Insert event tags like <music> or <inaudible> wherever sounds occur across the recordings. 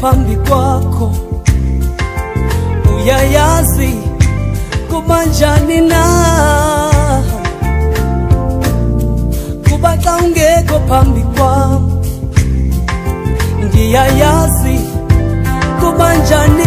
phambi kwakho uyayazi kubanjani na? Kuba xa ungekho phambi kwam ndiyayazi kubanjani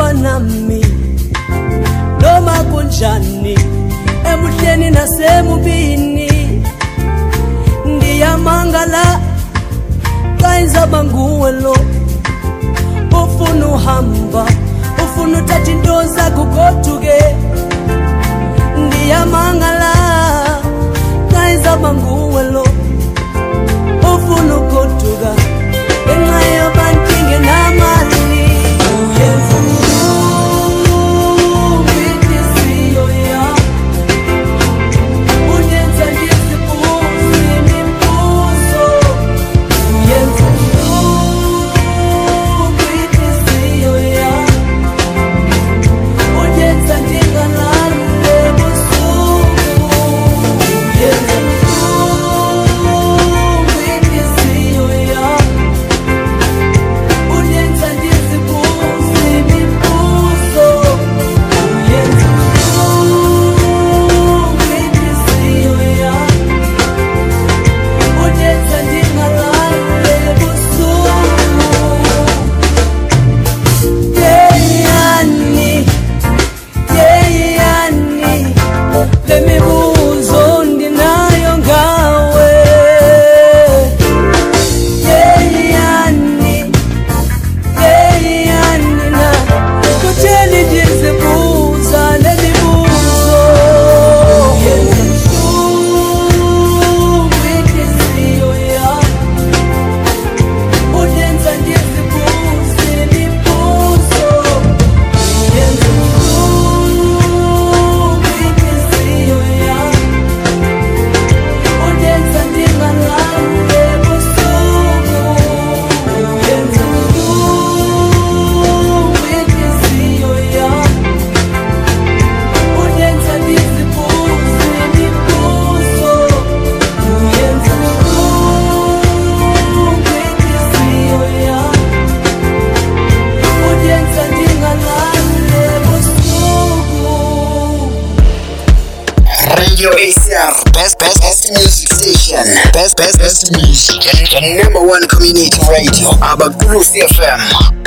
ukuba nami noma kunjani emuhleni nasemubini. Ndiyamangala kayizaba nguwe lo ufuna uhamba ufuna uthatha into zakho goduke. Ndiyamangala kayizaba nguwe lo ufuna ugoduka ngenxa yobantu ngenayo the number one community radio, Abakulu CFM.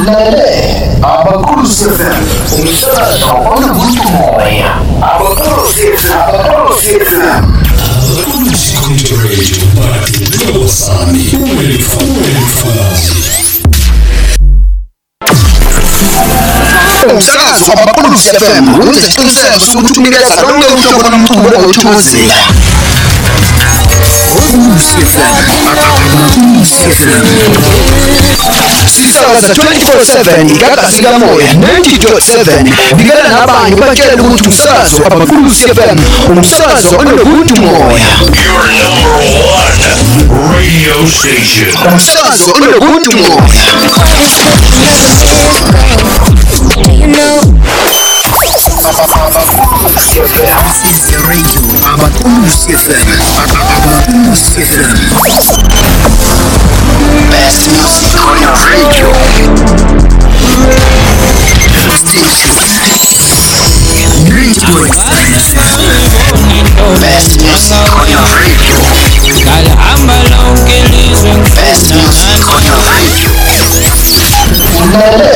Ulalele abakhosi FM umsakazo onobumoya abakhosi FM abakhosi FM Abakhosi Community Radio badinga sami uwelifakazi umsakazo wabakhosi FM wenza isiqiniseko sokuthi unikeza lonke uhlobo lomculo othokozela Ukhosi FM Ukhosi FM sisakaza 24/7 igagasi kamoya 90.7 bikela nabanye batshela ukuthi umsakazo abakhosi FM umsakazo onobuntu moya umsakazo onobuntu moya This is the radio Abakhosi FM Abakhosi FM Best music on your radio Station Great Boy Best music on your radio Best music on your radio. Ulalele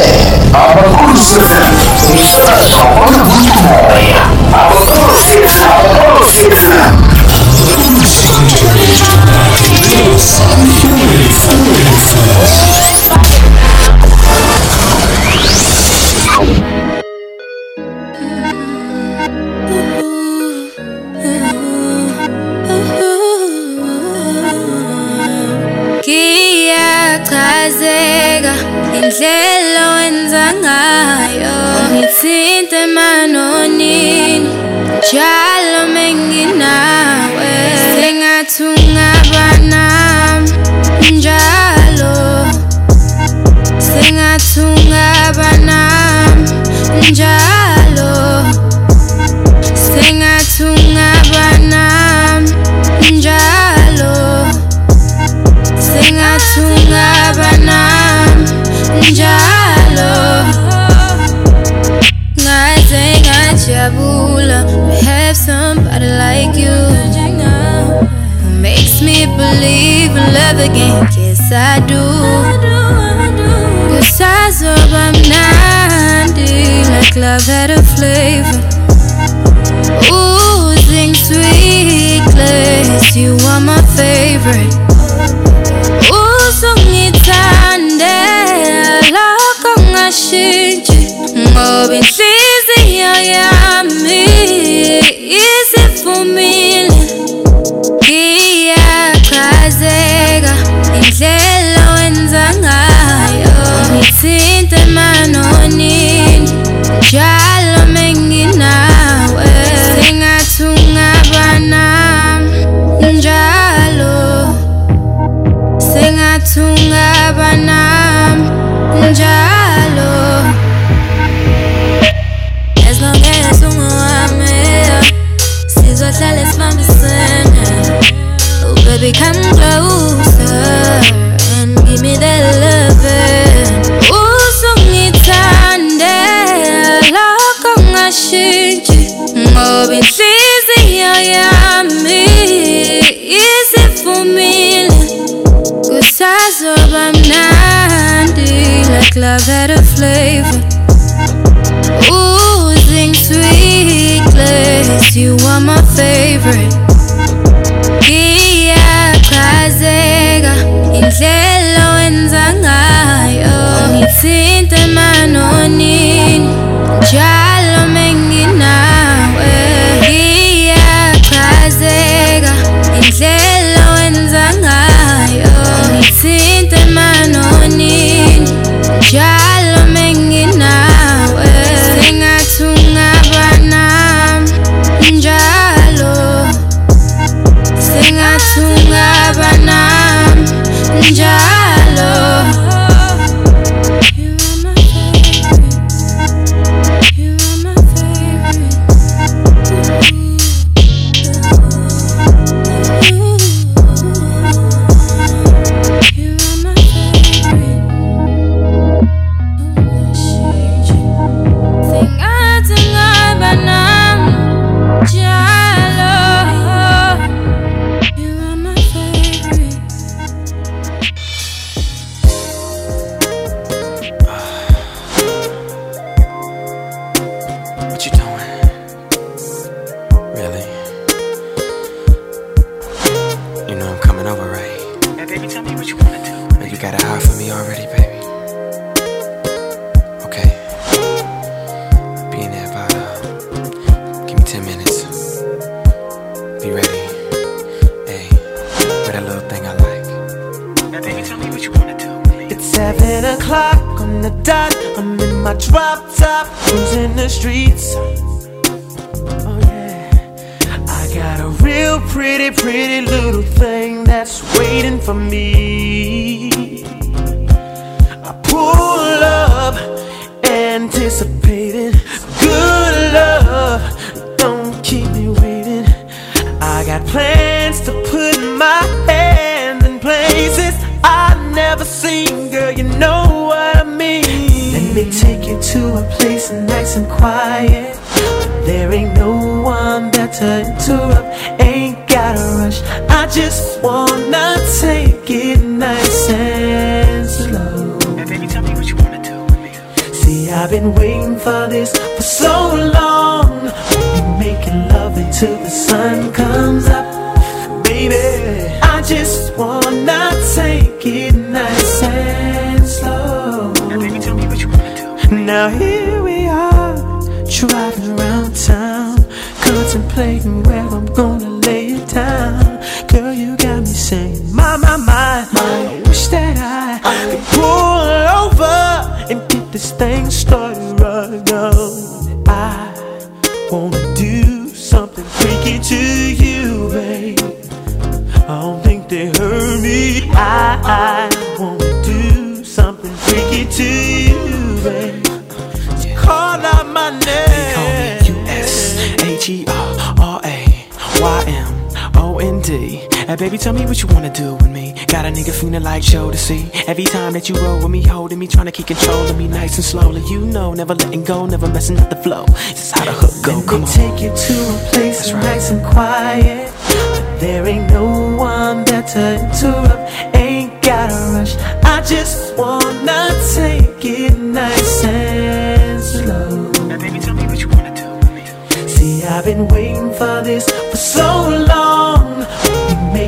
Abakhosi FM Umsakazo onobuntu moya Abakhosi FM Abakhosi FM Abakhosi Community Radio badinga sami uwelifakazi Ngiyachazeka ngithinte emanonini me believe in love again. Yes I do. Kusazoba mnandi like love had a flavor. Oozing sweetness you are my favorite. Uzungithande lokho ngashintshi. Ngoba inhliziyo yami indlela wenza ngayo ngithinte emanonini njalo like love had a flavor. Oozing sweetness you are my favorite. Ngiyachazeka indlela wenza ngayo ngithinte emanonini njalo menginawe. Ngiyachazeka indlela wanna do something freaky to you, babe. I don't think they heard me. I, I wanna do something freaky to you, babe. Call out my name. Call me U.S. H-E-R-R-A Y-M-O-N-D And baby, tell me what you wanna do with me Got a nigga feeling like show to see Every time that you roll with me, holding me Trying to keep control of me nice and slowly You know, never letting go, never messing up the flow This is how the hook go, Let come me on take you to a place That's right. nice and quiet. There ain't no one there to interrupt. Ain't gotta rush. I just wanna take it nice and slow. Baby, tell me what you wanna do with me See, I've been waiting for this for so long.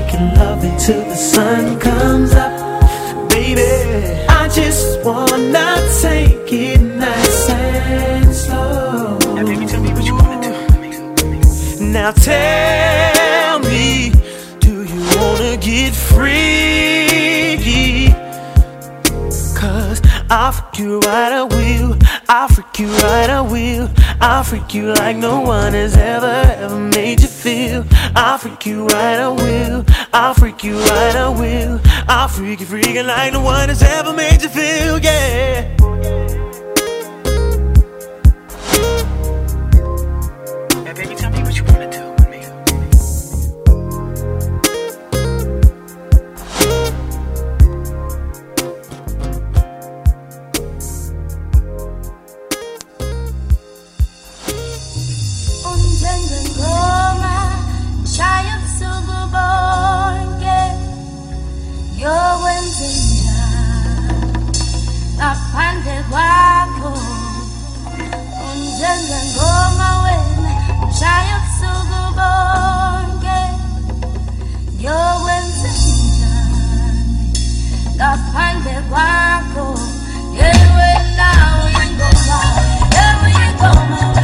Making love until the sun comes up, baby. I just wanna take it nice and slow. Baby, tell me what you wanna do Now tell me, do you wanna get freaky? Cause I'll freak you right, I will. I'll freak you right, I will. I'll freak you like no one has ever, ever made you feel. I'll freak you right, I will. I'll freak you right, I will. I'll freak you freaking like no one has ever made you feel, yeah. your wenzenja ngaphandle kwakho unjengengoma wena mshaya ubusuku bonke. Ngiyokwenzenjani ngaphandle kwakho yewe nawe ingoma yewe ingoma.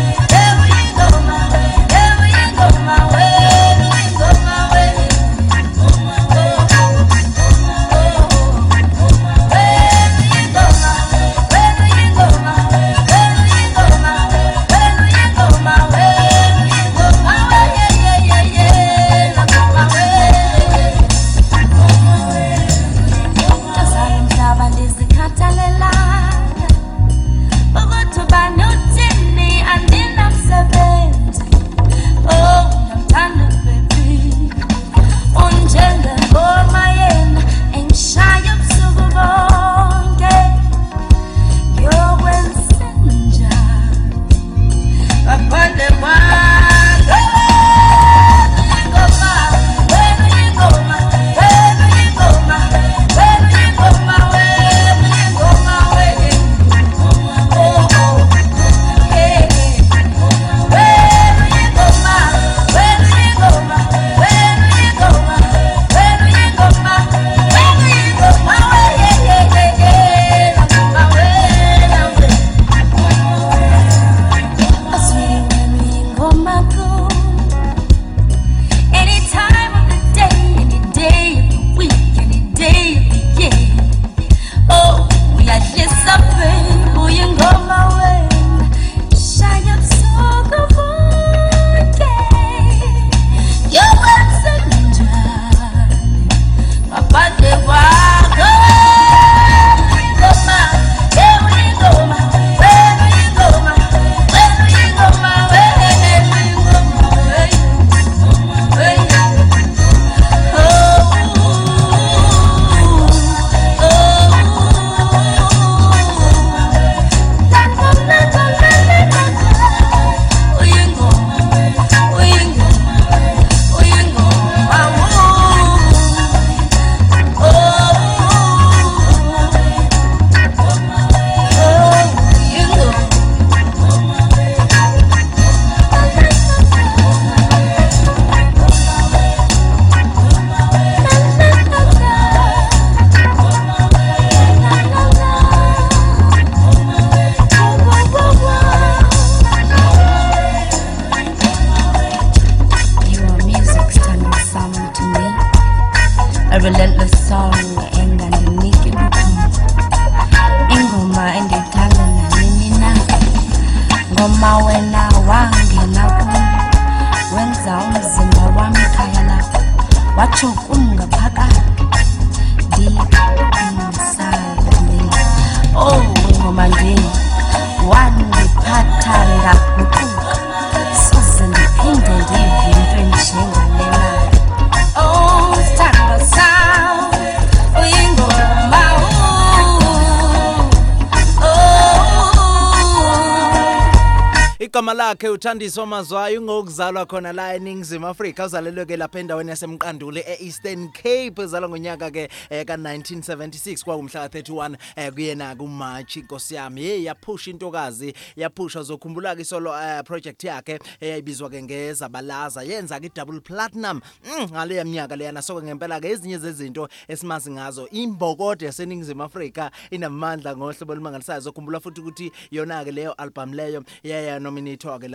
Igama lakhe uthandiswa mazwayo ngokuzalwa khona la eningizimu afrika uzalelwe ke lapha endaweni yasemqanduli e-eastern cape uzalwa ngonyaka ke eh, ka-1976 kwakumhla ka-31 eh, kuyena kumatshi inkosi yami. Yeyi yaphusha intokazi yaphusha zokhumbula-ke isolo uh, project yakhe eyayibizwa ke ngezabalaza yenza-ke i-double platinum mm, ngaleya minyaka leyana. Soko ngempela-ke ezinye zezinto esimazi ngazo imbokode yaseningizimu afrika inamandla ngohlobo olumangalisayo. Zokhumbula futhi ukuthi yona-ke leyo album leyo yayanominatwa-ke laphana-ke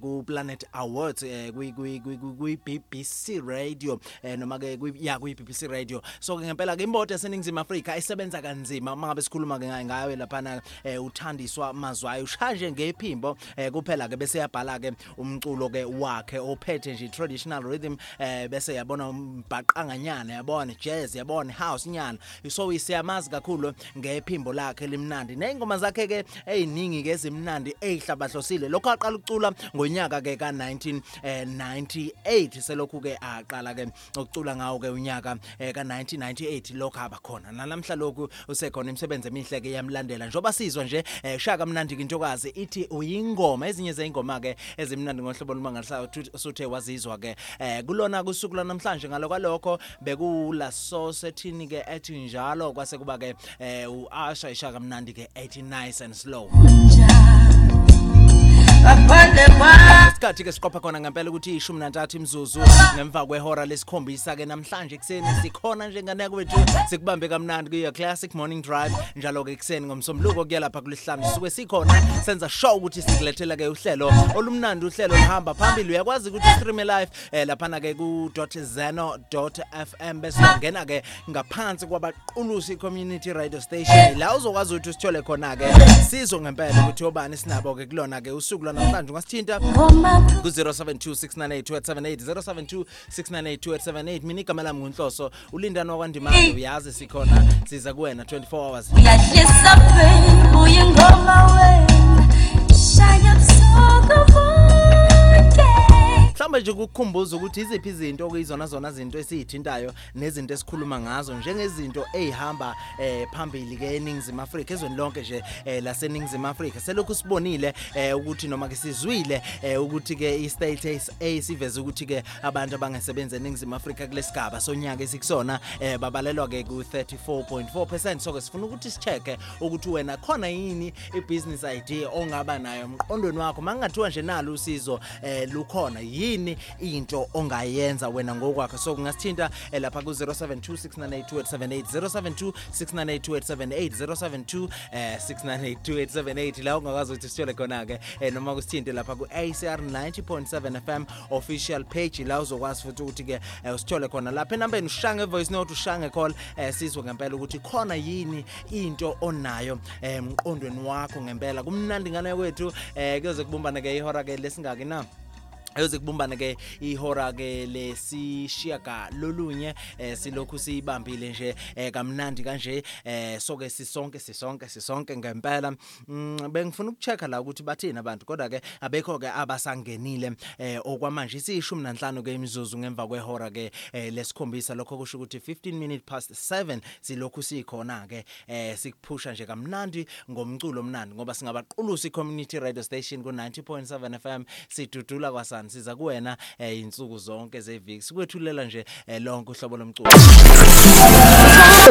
ku-planet awards eh, kwi- kwi- kwi- kwi- kwi-bbc radio eh, noma-ke kwi- ya kwi-bbc radio. So-ke ngempela-ke imbodo yaseningizimu afrika isebenza kanzima uma ngabe sikhuluma-ke ngayo ngayo laphana eh, uthandiswa mazwayo. Ushaya nje ngephimbo eh, kuphela-ke bese yabhala-ke umculo-ke wakhe ophethe nje traditional rhythm eh, bese yabona umbhaqanganyana yabona jazz yabona house nyana. So siyamazi kakhulu ngephimbo lakhe limnandi ney'ngoma zakhe-ke ey'ningi-ke ezimnandi ey'hlabahlosile lokho aqala ukucula ngonyaka-ke ka-1998 selokhu-ke aqala-ke ukucula ngawo-ke unyaka eh, ka-1998 lokho aba khona. Nalamhla lokhu usekhona imisebenzi emihle-ke yamlandela. Njengoba sizwa nje eh, shaka mnandi-ke intokazi ithi uyingoma. Ezinye zey'ngoma-ke ezimnandi ngohlobo olumangalisayo thu- usuthe wazizwa-ke eh, kulona kusuku lwanamhlanje ngalo kwalokho bekula source ethini-ke ethi njalo kwase kuba-ke eh, u-asha ishaka mnandi-ke ethi nice and slow. Isikhathi-ke siqopha khona ngempela ukuthi ishumi nantathu imzuzu. Ngemva kwehora lesikhombisa-ke namhlanje ekuseni sikhona njenganeko wethu sikubambe kamnandi kuyo classic morning drive. Njalo-ke ekuseni ngomsombuluko kuya lapha kulesihlanu sisuke sikhona. Senza show ukuthi sikulethela-ke uhlelo olumnandi uhlelo luhamba phambili. Uyakwazi ukuthi streame live eh, laphana-ke ku-zeno fm bese ungena-ke ngaphansi kwabaqulusi community radio station. La uzokwazi ukuthi usithole khona-ke. Sizo ngempela ukuthi obani sinabo-ke kulona-ke usuku lwanamhlanje ungasithinta. Ku-072 698 mina igama lami ngunhloso ulindani wakwandimande uyazi sikhona siza kuwena 24 hours. Uyahlisa phela uyingoma wena shaya busuku. bonke mhlawumbe nje ukukukhumbuza ukuthi iziphi izinto okuyizona zona zinto esiyithintayo nezinto esikhuluma ngazo njengezinto ey'hamba eh, phambili-ke eningizimu afrika ezweni lonke nje eh, laseningizimu afrika. Selokhu sibonile eh, ukuthi noma-ke sizwile eh, ukuthi-ke i-state A siveze ukuthi-ke abantu abangasebenzi eningizimu afrika kulesigaba sonyaka esikusona eh, babalelwa-ke ku-34.4 percent. So-ke sifuna ukuthi si-check-e ukuthi wena khona yini i-business idea ongaba nayo emqondweni wakho. Ma kungathiwa nje nalo usizo eh, lukhona yini? Into ongayenza wena ngokwakho. So kungasithinta eh, lapha ku-072 698 eh 698 la ungakwazi ukuthi sithole khona-ke eh, noma kusithinte lapha ku-acr 90.7 fm official page la uzokwazi futhi ukuthi-ke eh, usithole khona. Lapha enambeni ushange voice note ushange call sizwe ngempela ukuthi khona yini into onayo emqondweni wakho ngempela. Kumnandi ngane kwethu eh kuyoze kubumbane-ke ihora-ke lesingaki na? Ayoze kubumbane-ke ihora-ke lesishiyaga lolunye eh silokhu siyibambile nje eh kamnandi kanje eh soke sisonke sisonke sisonke ngempela. Mm, bengifuna ukuchecka la ukuthi bathini abantu kodwa-ke abekho-ke abasangenile eh okwamanje. Isiyishumi nanhlanu-ke imizuzu ngemva kwehora-ke eh lesikhombisa. Lokho kusho ukuthi 15 minutes past 7 silokhu sikhona-ke eh sikuphusha nje kamnandi ngomculo omnandi ngoba singabaqulusi community radio station ku-90.7 fm sidudula kwasani siza kuwena eh insuku zonke zeviki sikwethulela nje eh, lonke uhlobo lomculo.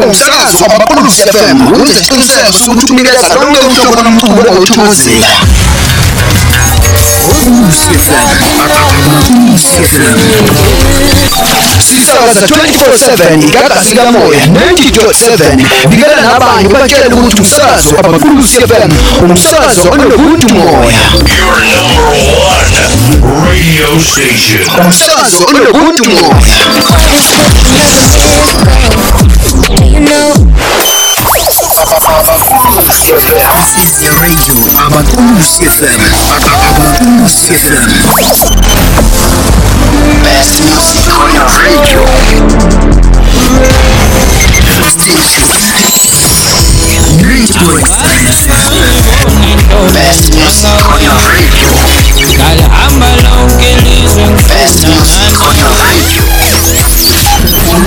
Umsakazo wamaqulusi FM wenza isiqiniseko sokuthi unikeza lonke uhlobo lomculo othokozela sisakaza 24/7 igagasi kamoya 90.7 bikela nabanye batshela ukuthi umsakazo wamaqulusi FM umsakazo onobuntu moya. Your number one. radio station. Umsakazo onobuntu moya. Radio Abatulusi FM. Abatulusi FM. Best music on your radio. Station. 3.5 Best music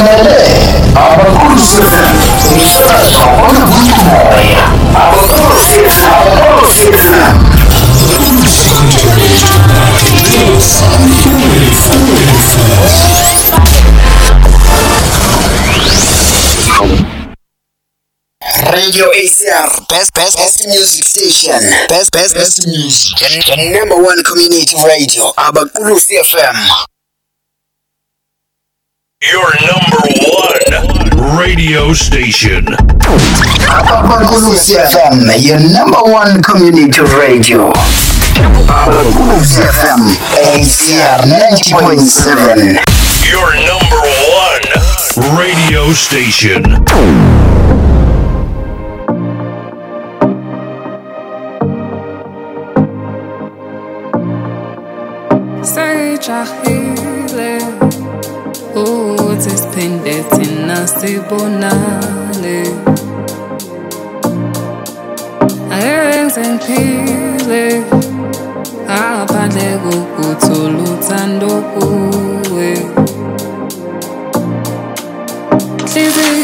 Abakulusi FM Radio ACR, best, best, best music station, best, best, best music, the, the number one community radio, Abakulusi FM. Your number one radio station. Abakulusi FM, your number one community radio. Abakulusi FM, ACR 90.7. Your number one radio station. seyijahile ukuthi siphinde thina sibonane angeke ngize ngiphile ngaphandle kokuthola uthando kuwe hliziyo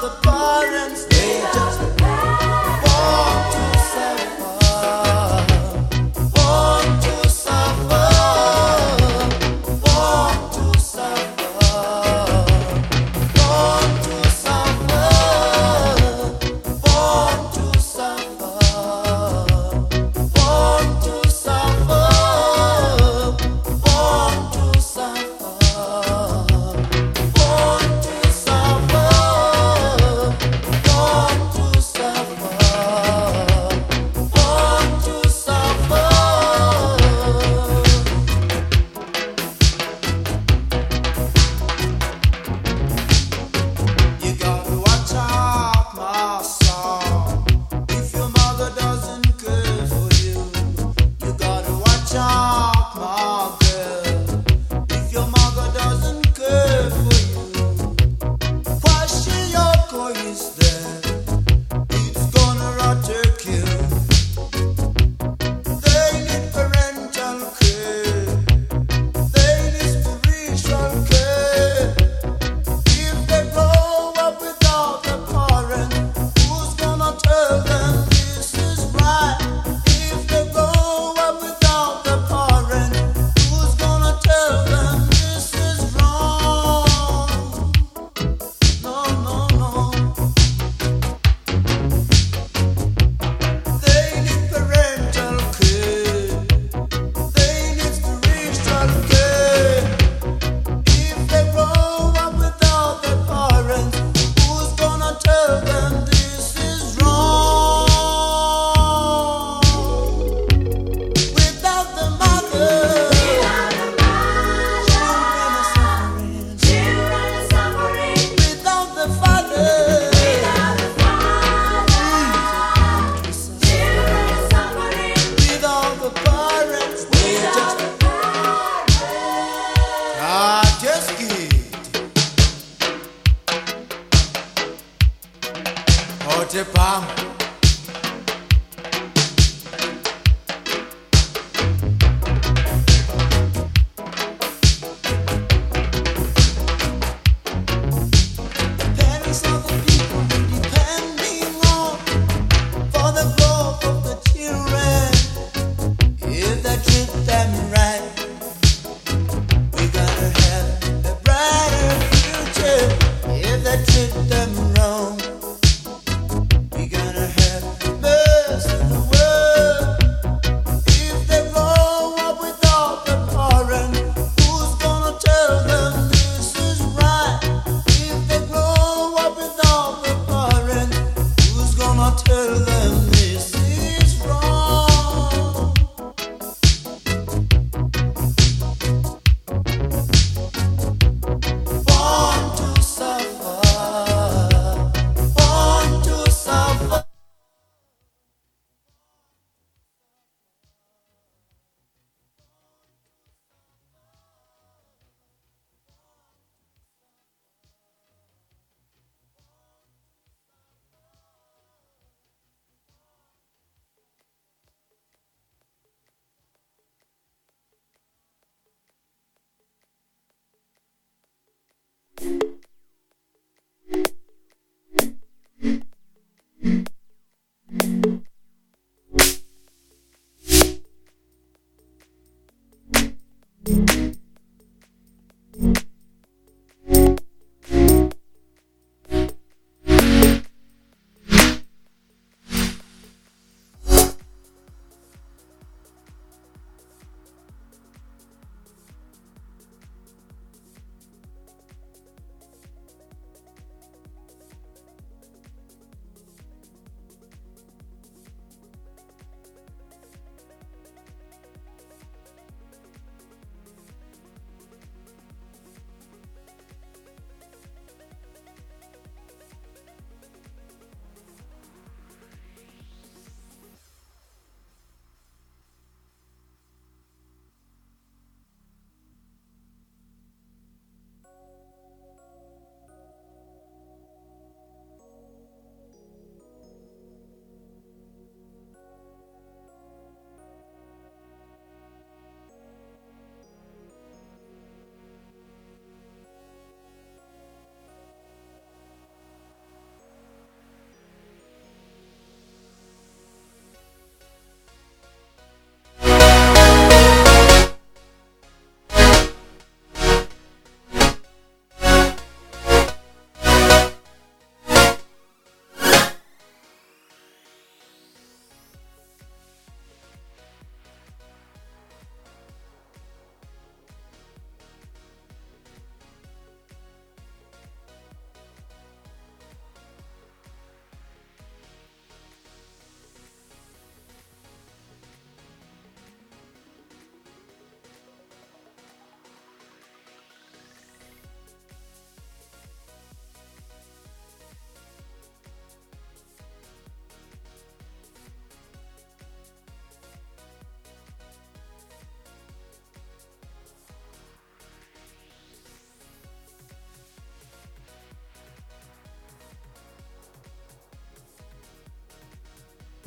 the bar and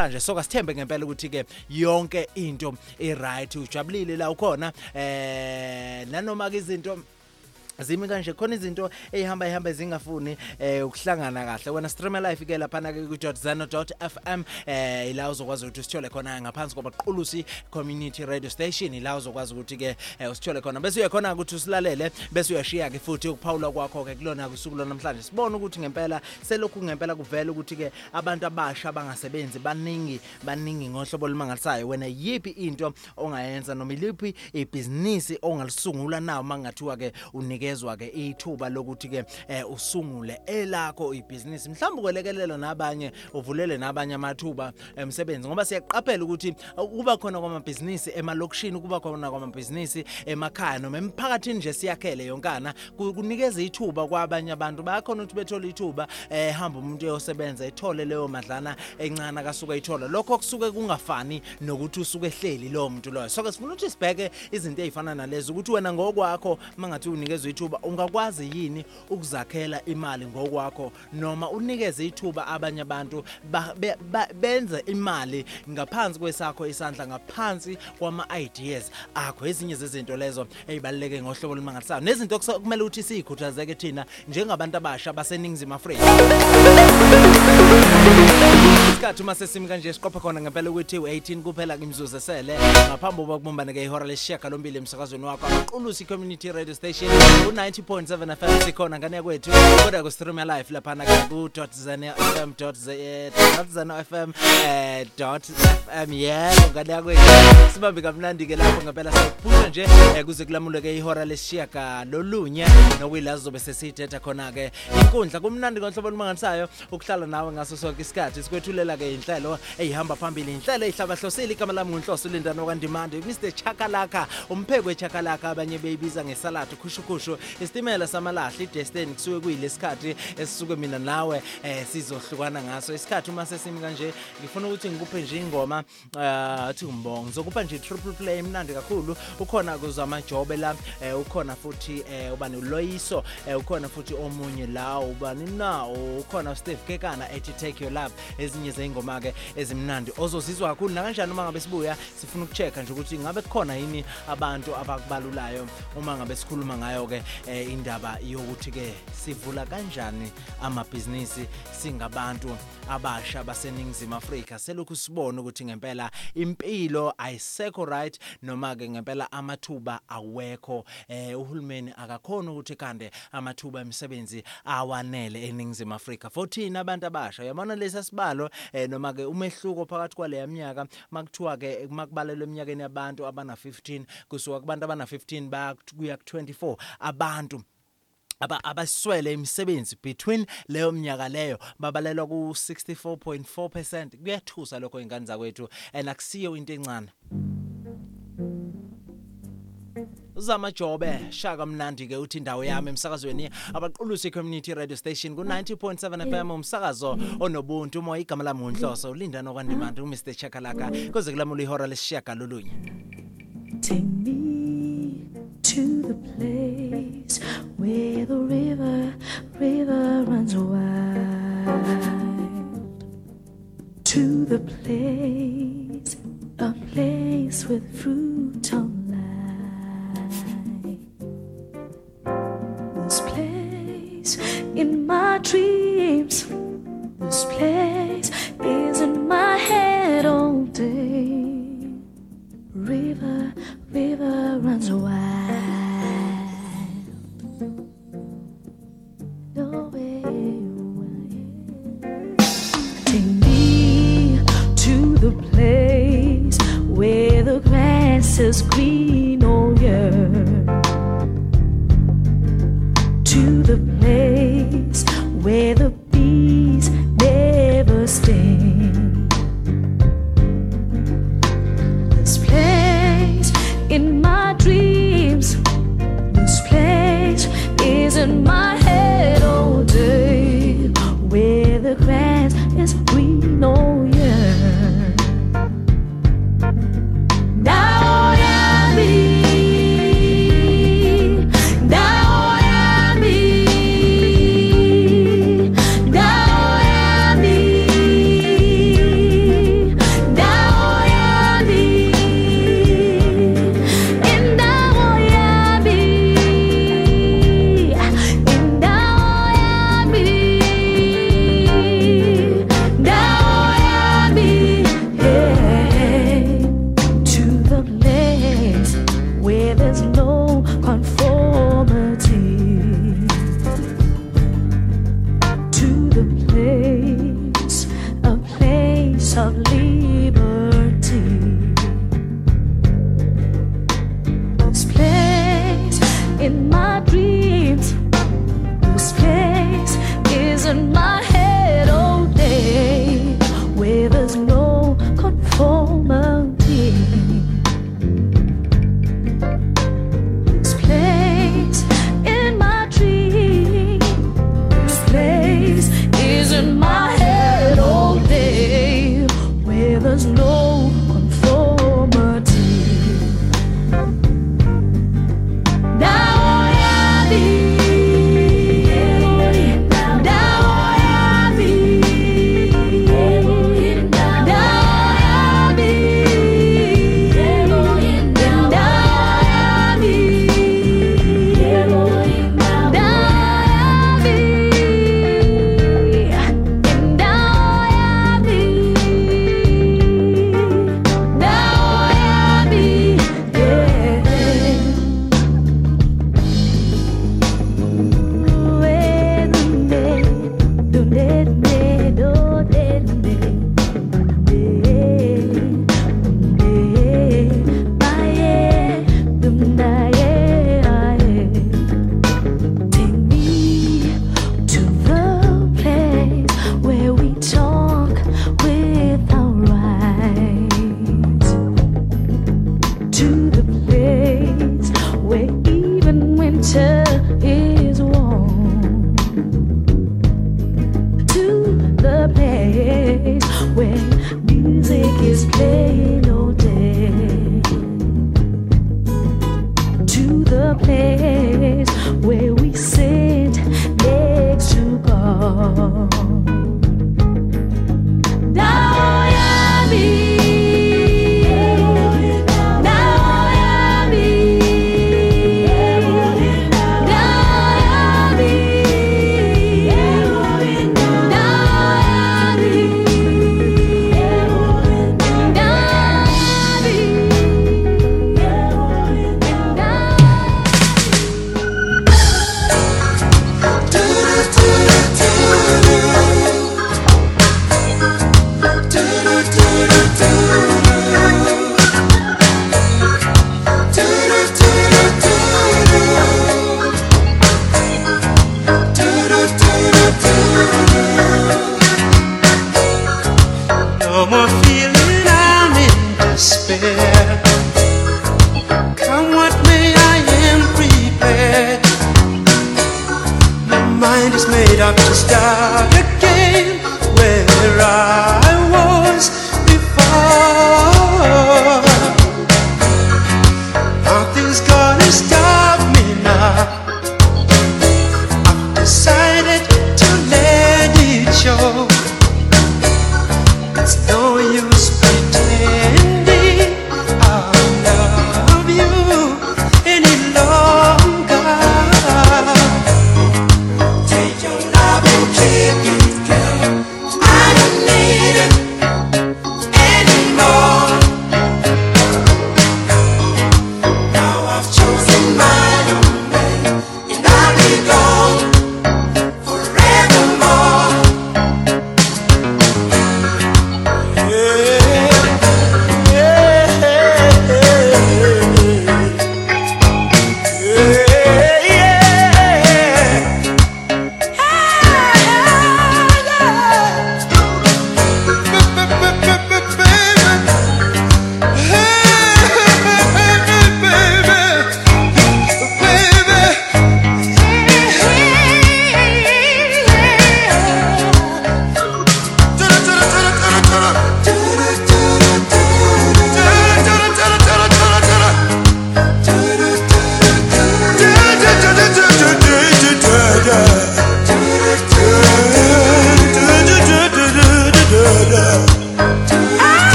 namhlanje. Soka sithembe ngempela ukuthi ke yonke into i-right. Ujabulile la ukhona. Eh nanoma ke izinto zimi kanje khona izinto ehamba ehamba zingafuni eh ukuhlangana kahle. Wena stream live ke lapha na ke ku.zano.fm eh ila uzokwazi ukuthi usithole khona ngaphansi kwabaqulusi community radio station ila uzokwazi ukuthi ke eh, usithole khona. Bese uyakhona ukuthi usilalele bese uyashiya ke futhi ukuphawula kwakho ke kulona kusuku namhlanje. Sibone ukuthi ngempela selokhu ngempela kuvela ukuthi ke abantu abasha abangasebenzi baningi baningi ngohlobo olumangalisayo. Wena yipi into ongayenza noma iliphi ibhizinisi ongalisungula nawo mangathiwa ke unike unikezwa ke ithuba lokuthi ke eh, usungule elakho ibhizinisi. Mhlawumbe kwelekelela nabanye uvulele nabanye amathuba emsebenzi ngoba siyaqaphela ukuthi uh, kuba khona kwamabhizinisi emalokishini kuba khona kwamabhizinisi emakhaya noma emphakathini nje siyakhele yonkana ku- kunikeza ithuba kwabanye abantu. Bayakhona ukuthi bethole ithuba eh hamba umuntu eyosebenza ethole leyo madlana encane akasuka ithola lokho kusuke kungafani nokuthi usuke ehleli lo muntu loyo. So ke sifuna ukuthi sibheke izinto ezifana nalezo ukuthi wena ngokwakho mangathi unikezwe ithuba ungakwazi yini ukuzakhela imali ngokwakho? Noma unikeze ithuba abanye abantu ba- be- ba- benze imali ngaphansi kwesakho isandla ngaphansi kwama ideas akho ezinye zezinto lezo ezibaleke ngohlobo olumangalisayo. Nezinto okusa- kumele ukuthi sikhuthazeke thina njengabantu abasha baseningizimu Afrika. Isikhathi uma sesimi kanje siqopha khona ngempela ukuthi u18 kuphela imizuzu esele ngaphambi kokuba kubumbane ke ihora lesishaka lombili emsakazweni wakho amaqulusi community radio station u90.7 FM sikhona ngane kwethu kodwa ku stream live lapha na ku.zanfm.zanfm eh dot fm yebo ngane kwethu sibambe kamnandi ke lapho ngempela siphusha nje eh, kuze kulamule ke ihora lesishaka lolunye nokuyila zobe sesithetha khona ke inkundla kumnandi ngohlobo olumangalisayo ukuhlala nawe ngaso sonke isikhathi. Sikwethulela ke inhlelo ehamba phambili inhlelo ehlabahlosile igama lami nginhloso lindana kwandimande Mr Chakalaka umpheki wechakalaka abanye beyibiza ngesalad khushukhushu isitimela samalahle idestiny kusuke kuyilesikhathi esisuke mina nawe eh sizohlukana ngaso. Isikhathi uma sesimi kanje ngifuna ukuthi ngikuphe nje ingoma eh, athi umbongo. Ngizokupha nje triple play emnandi kakhulu. Ukhona kuzama jobe la eh, ukhona futhi eh, ubani uloyiso eh, ukhona futhi omunye la ubani na ukhona Steve Kekana ethi take your love ezinye zeingoma ke ezimnandi ozozizwa kakhulu. Na kanjani uma ngabe sibuya sifuna ukuchecka nje ukuthi ngabe kukhona yini abantu abakubalulayo uma ngabe sikhuluma ngayo ke eh, indaba yokuthi ke sivula kanjani amabhizinisi singabantu abasha baseningizimu Afrika? Selokhu sibona ukuthi ngempela impilo ayisekho right noma ke ngempela amathuba awekho. Eh uhulumeni akakhona ukuthi kande amathuba emisebenzi awanele eningizimu Afrika. 14 abantu abasha yabona lesa sibalo? eh noma ke umehluko phakathi kwale minyaka makuthiwa ke makubalelwe eminyakeni yabantu abana 15 kusuka kubantu abana 15 baya kuya ku 24 abantu aba abaswele imisebenzi between leyo minyaka leyo babalelwa ku 64.4% kuyathusa lokho ingane zakwethu and akusiyo into encane. Uzama Jobe shaka mnandi ke uthi indawo yami emsakazweni. Abaqulusi community radio station ku 90.7 FM umsakazo onobuntu umoya igama lami unhloso ulinda nokwandimandi uMr. Chakalaka. Kuze kulamula ihora lesishaka lolunye Take me to the place where the river, river runs wild. To the place, a place with fruit.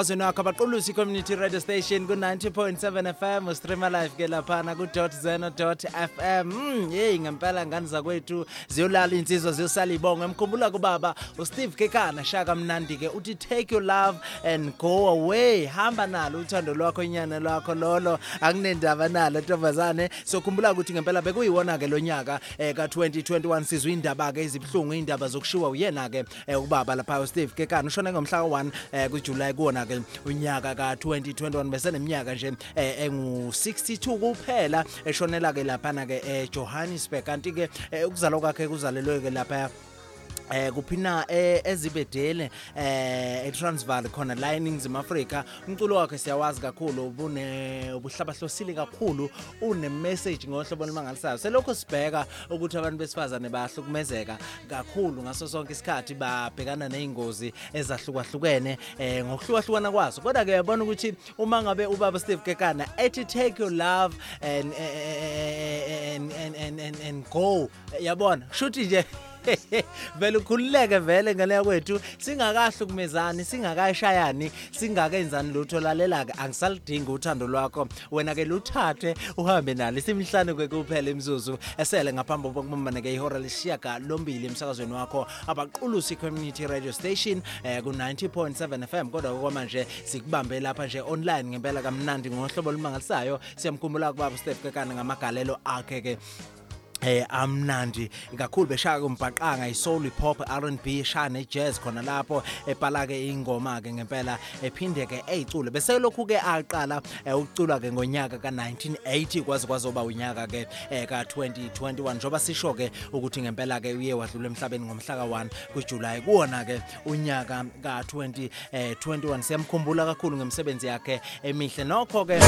emsakazweni wakho abaqulusi community radio station ku-90.7 fm ustreama live ke laphana ku-zeno fm mm, yeyi ngempela ngani zakwethu? Ziyolala iy'nsizwa ziyosala ibongo. Emkhumbula kubaba usteve kekana shaka mnandi-ke uthi take your love and go away. Hamba nalo uthando lwakho inyana lwakho lolo. Akunendaba nalo ntombazane. Sokhumbula ukuthi ngempela bekuyiwona-ke lo nyaka um ka-2021 sizwe iy'ndaba-ke ezibuhlungu iy'ndaba zokushiwa uyena-ke um ubaba lapha usteve kekana. Ushone ngomhla ka-1 um kujulayi kuwona-ke unyaka ka-2021 beseneminyaka nje um engu-62 kuphela. Eshonela-ke laphana-ke ejohannesburg kanti-ke um ukuzalwa kwakhe kuzalelwe-ke lapha eh kuphina eh, ezibedele eh eTransvaal khona la eNingizimu Afrika. Umculo wakhe siyawazi kakhulu ubune ubuhlabahlosile kakhulu une message ngohlobo olumangalisayo. Selokho sibheka ukuthi abantu besifazane bayahlukumezeka kakhulu ngaso sonke isikhathi babhekana nezingozi ezahlukahlukene eh ngokuhlukahlukana kwazo. Kodwa ke yabona ukuthi uma ngabe ubaba Steve Kekana ethi take your love and and and and, and, and go yabona shuthi nje <laughs> vele ukhululeke vele ngale kwethu singakahlukumezani singakashayani singakenzani lutho lalela-ke? Angisalidingi uthando lwakho. Wena-ke luthathe uhambe nalo. Simhlanu kwe kuphela imzuzu esele ngaphambi kokubumbana-ke ihora lesishiyaga lombili emsakazweni wakho. Abaqulusi community radio station eh, ku-90.7 fm kodwa kwamanje sikubambe lapha nje online ngempela kamnandi ngohlobo olumangalisayo. Siyamkhumbula kubaba step kekane ngamagalelo akhe-ke. Eh amnandi kakhulu beshaka umbhaqanga isoul hip hop R&B shaya nejazz khona lapho ebhala ke ingoma ke ngempela ephinde ke eyicule bese lokhu ke aqala eh, ukucula ke ngonyaka ka1980 kwaze kwazoba unyaka ke eh, ka2021 njoba sisho ke ukuthi ngempela ke uye wadlula emhlabeni ngomhla ka1 kuJuly kuona ke unyaka ka2021 siyamkhumbula kakhulu ngemisebenzi yakhe emihle. Nokho ke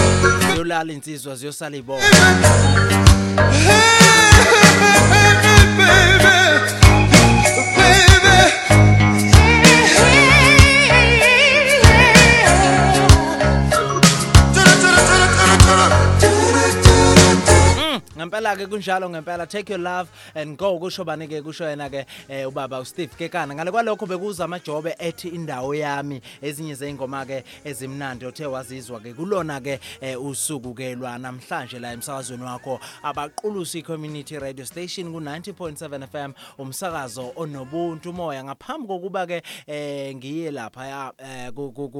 yolala insizwa ziyosala ibona Hey, baby. Ngempela ke kunjalo ngempela take your love and go kusho bani ke kusho yena ke eh, ubaba uSteve Kekana. Ngale kwalokho bekuza amajobe ethi indawo yami. Ezinye zeingoma ke ezimnandi othe wazizwa ke kulona ke eh, usuku ke lwa namhlanje la emsakazweni wakho. Abaqulusi community radio station ku 90.7 FM umsakazo onobuntu moya. Ngaphambi kokuba ke eh, ngiye lapha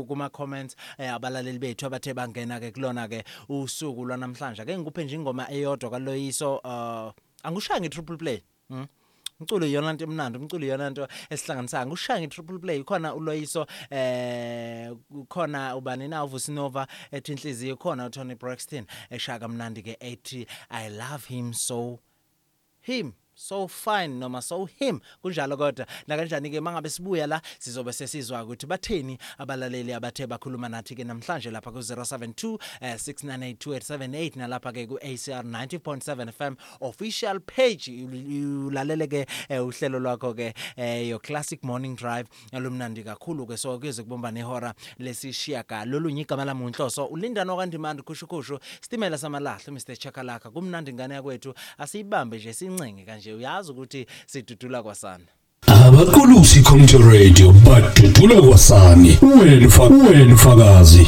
kuma comments abalaleli bethu abathe bangena ke kulona ke usuku lwanamhlanje. Ake ngikuphe nje ingoma eyodwa kaloyiso uh angushaya nge-triple play mm? umculo iyona nto emnandi umculo iyona nto esihlanganisayo ngushaya nge-triple play khona uloyiso eh khona ubani na uvusinova ethi inhliziyo khona uTony Braxton eshaka mnandi ke ethi i love him so him so fine noma so him kunjalo kodwa. Nakanjani ke mangabe sibuya la sizobe sesizwa ukuthi batheni abalaleli abathe bakhuluma nathi ke namhlanje lapha ku 072 eh, 6982878 nalapha ke ku ACR 90.7 FM official page. Ul- ulalele ke eh, uhlelo lwakho ke eh, your classic morning drive. Alumnandi kakhulu ke so kuze kubomba nehora lesishiya ka. Lolunye igama lami unhloso ulindano kandimandi khushukhushu. Stimela samalahle Mr Chakalaka. Kumnandi ngane yakwethu asiyibambe nje sincenge kanje. Uyazi ukuthi sidudula kwasana abaqulusi community radio badudula kwasani. Wena fa wena fakazi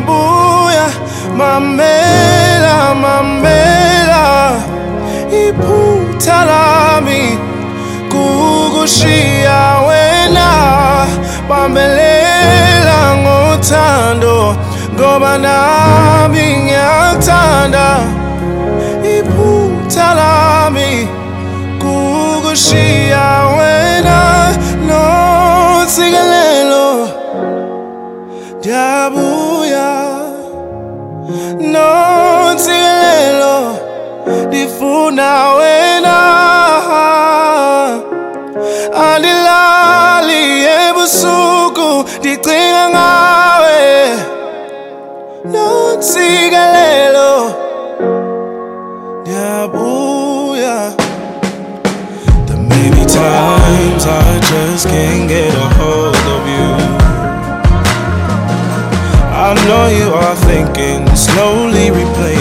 ndiyabuya mamela mamela iphutha lami kukushiya wena. Bambelela ngothando ngoba nami ngiyakuthanda. Iphutha lami kukushiya wena. Notsikelelo ndiyabuya ndifuna wena. Andilali ebusuku ndicinga ngawe. Notsikelelo ndiyabuya. There may be times I just can't get a hold of you. I know you are thinking, slowly replaying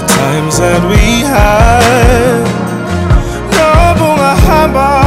the times that we had. No bunga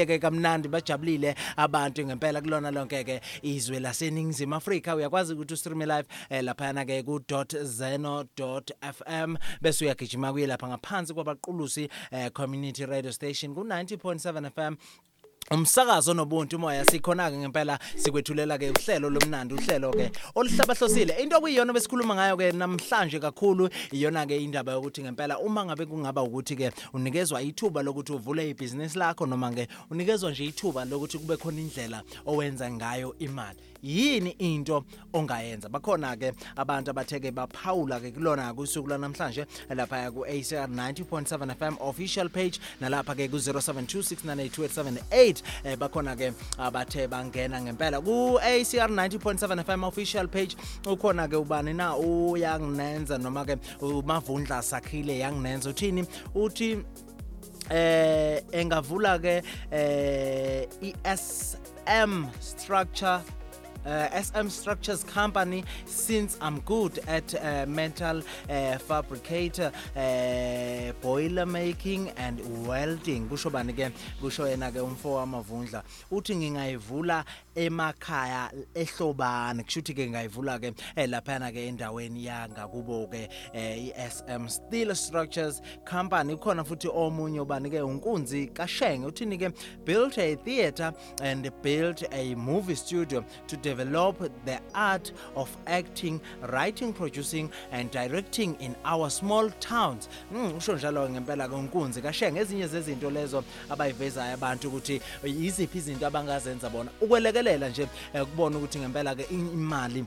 abantu bavukile ke kamnandi bajabulile abantu ngempela kulona lonke ke izwe laseningizimu Afrika. Uyakwazi ukuthi ustream live eh, laphana ke ku .zeno.fm bese uyagijima kuye lapha ngaphansi kwabaqulusi eh, community radio station ku 90.7 FM umsakazo nobuntu umoya sikhona ke ngempela sikwethulela ke uhlelo lomnandi uhlelo ke oluhlabahlosile into okuyiyona besikhuluma ngayo ke namhlanje kakhulu iyona ke indaba yokuthi ngempela uma ngabe kungaba ukuthi ke unikezwa ithuba lokuthi uvule ibhizinisi lakho noma ke unikezwa nje ithuba lokuthi kube khona indlela owenza ngayo imali. Yini into ongayenza? Bakhona ke abantu abatheke baphawula ke kulona kusuku lanamhlanje lapha ku ACR 90.7 FM official page nalapha ke ku 0726982878 eh bakhona ke abathe bangena ngempela ku ACR 90.7 FM official page. Ukhona ke ubani na? Uyanginenza noma ke umavundla sakhile yanginenza uthini? Uthi eh engavula ke eh iSM structure uh, SM Structures Company since I'm good at uh, metal uh, fabricator uh, boiler making and welding. Kusho bani ke kusho yena ke umfo wamavundla uthi ngingayivula emakhaya ehlobane. Kushuthi ke ngayivula ke eh, laphana ke endaweni yanga kubo ke eh, iSM Steel Structures Company. Khona futhi omunye ubani ke unkunzi kaShenge uthini ke built a theater and built a movie studio to develop the art of acting writing producing and directing in our small towns. Mm, usho njalo ngempela ke unkunzi kaShenge ezinye zezinto lezo abayivezayo abantu ukuthi yiziphi izinto abangazenza bona. Ukwelekelela nje eh, kubona ukuthi ngempela ke imali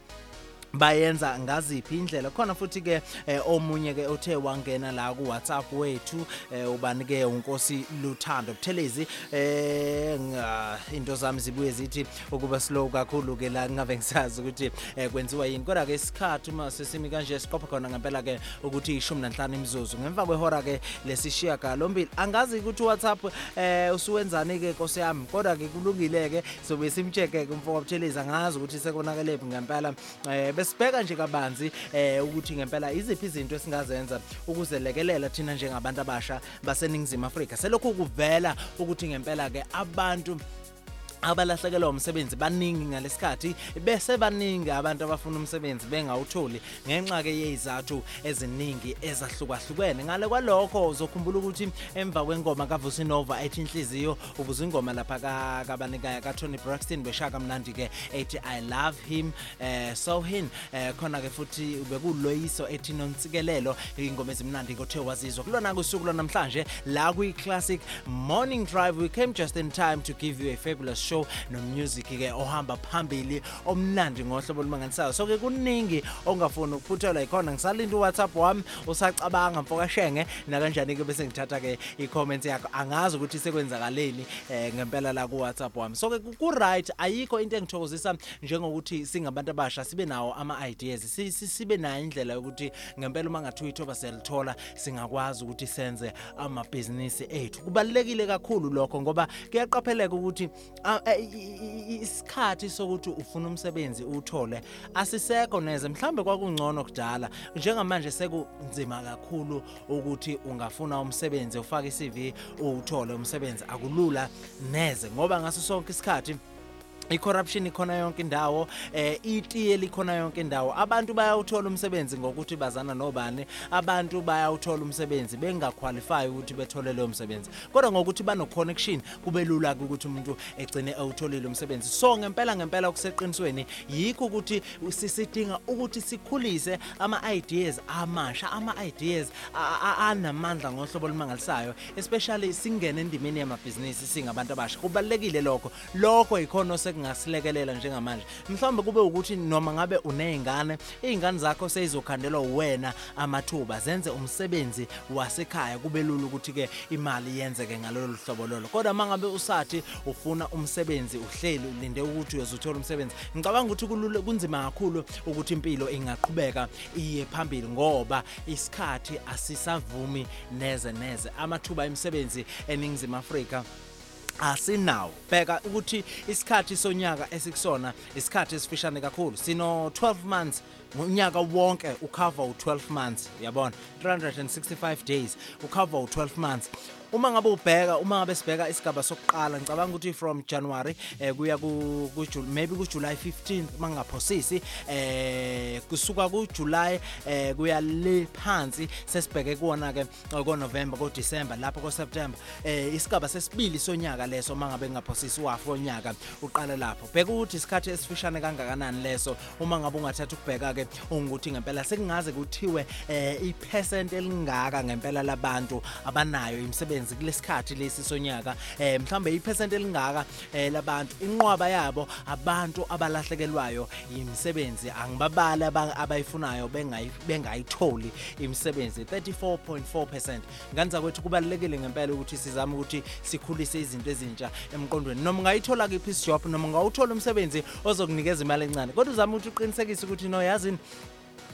bayenza ngaziphi indlela. Khona futhi ke eh, omunye ke othe wangena la ku WhatsApp wethu eh, ubani ke unkosi Luthando Buthelezi eh nga- into zami zibuye zithi ukuba slow kakhulu ke la ngave ngisazi ukuthi eh, kwenziwa yini. Kodwa ke isikhathi uma sesimi kanje siqopha khona ngempela ke ukuthi ishumi nanhlanu imizuzu. Ngemva kwehora ke lesishiya galombili angazi ukuthi WhatsApp eh usuwenzani ke Nkosi yami? Kodwa ke kulungile ke sobe simcheke ke umfoko Buthelezi angazi ukuthi sekonakele ngempela. Eh besibheka nje kabanzi eh ukuthi ngempela iziphi izinto esingazenza ukuzelekelela thina njengabantu abasha baseningizimu Afrika. Selokhu kuvela ukuthi ngempela ke abantu abalahlekelwa umsebenzi baningi ngalesikhathi bese baningi abantu abafuna umsebenzi bengawutholi ngenxa ke yezizathu eziningi ezahlukahlukene. Ngale kwalokho uzokhumbula ukuthi emva kwengoma kaVusinova ethi inhliziyo ubuza ingoma lapha ka kabanikaya ka Tony Braxton beshaka mnandi ke ethi I love him eh so hin. Eh khona ke futhi bekuloyiso ethi nontsikelelo ingoma ezimnandi kothe wazizwa. Kulona kusuku lwanamhlanje la kwi classic morning drive we came just in time to give you a fabulous show. No music ke ohamba phambili omnandi ngohlobo olumanganisayo. So ke kuningi ongafuni ukuphuthelwa ikhona. Ngisalinda uWhatsApp wami usacabanga mfoka shenge na kanjani ke bese ngithatha ke i-comment yakho. Angazi ukuthi sekwenzakaleni eh, ngempela la ku WhatsApp wami. So ke ku right ayikho into engithokozisa njengokuthi singabantu abasha sibe nawo ama ideas si- si- sibe nayo indlela yokuthi ngempela uma ngathi uyithoba siyalithola singakwazi ukuthi senze amabhizinisi ethu. Kubalekile kakhulu lokho ngoba kuyaqapheleka ukuthi isikhathi sokuthi ufuna umsebenzi uthole asisekho neze. Mhlambe kwakungcono kudala njengamanje sekunzima kakhulu ukuthi ungafuna umsebenzi ufake iCV uthole umsebenzi. Akulula neze ngoba ngaso sonke isikhathi i-corruption ikhona yonke indawo eh itiye likhona yonke indawo. Abantu bayawuthola umsebenzi ngokuthi bazana nobani abantu bayawuthola umsebenzi bengaqualify ukuthi bethole leyo msebenzi. Kodwa ngokuthi bano connection kube lula ukuthi umuntu egcine awutholile umsebenzi. So ngempela ngempela kuseqinisweni yikho ukuthi sisidinga ukuthi sikhulise ama ideas amasha ama ideas a- a- anamandla ngohlobo olumangalisayo especially singene endimeni yamabhizinisi singabantu abasha. Kubalekile lokho. Lokho ikhona sekungasilekelela njengamanje. Mhlawumbe kube ukuthi noma ngabe unezingane izingane zakho seyizokhandelwa wena amathuba zenze umsebenzi wasekhaya kube lula ukuthi ke imali yenzeke ngalolu hlobo lolo. Kodwa mangabe usathi ufuna umsebenzi uhleli ulinde ukuthi uyozuthola umsebenzi ngicabanga ukuthi kulula kunzima kakhulu ukuthi impilo ingaqhubeka iye phambili ngoba isikhathi asisavumi neze neze. Amathuba emisebenzi eningizimu Afrika asinawo. Bheka ukuthi isikhathi sonyaka esikusona isikhathi esifishane kakhulu sino 12 months unyaka wonke ucover u12 months yabona? 365 days ucover u12 months. Uma ngabe ubheka uma ngabe sibheka isigaba sokuqala ngicabanga ukuthi from January eh kuya ku maybe ku July 15 mangaphosisi eh kusuka ku July eh kuya le phansi sesibheke kuona ke ko November ko December lapho ko September eh isigaba sesibili sonyaka leso mangabe ngaphosisi wafu onyaka uqala lapho. Bheka ukuthi isikhathi esifishane kangakanani leso uma ngabe ungathatha ukubheka ke ungukuthi ngempela sekungaze kuthiwe eh ipercent elingaka ngempela labantu abanayo imisebenzi kulesikhathi lesi sonyaka eh mhlambe ipercent elingaka eh labantu inqwaba yabo abantu abalahlekelwayo imisebenzi angibabala aba- abayifunayo bengayi- bengayitholi imisebenzi 34.4% nganza kwethu kubalekile ngempela ukuthi sizame ukuthi sikhulise izinto ezintsha emqondweni. Noma ungayithola kiphi isijob noma ungawuthola umsebenzi ozokunikeza imali encane. Kodwa uzama ukuthi uqinisekise ukuthi no yazini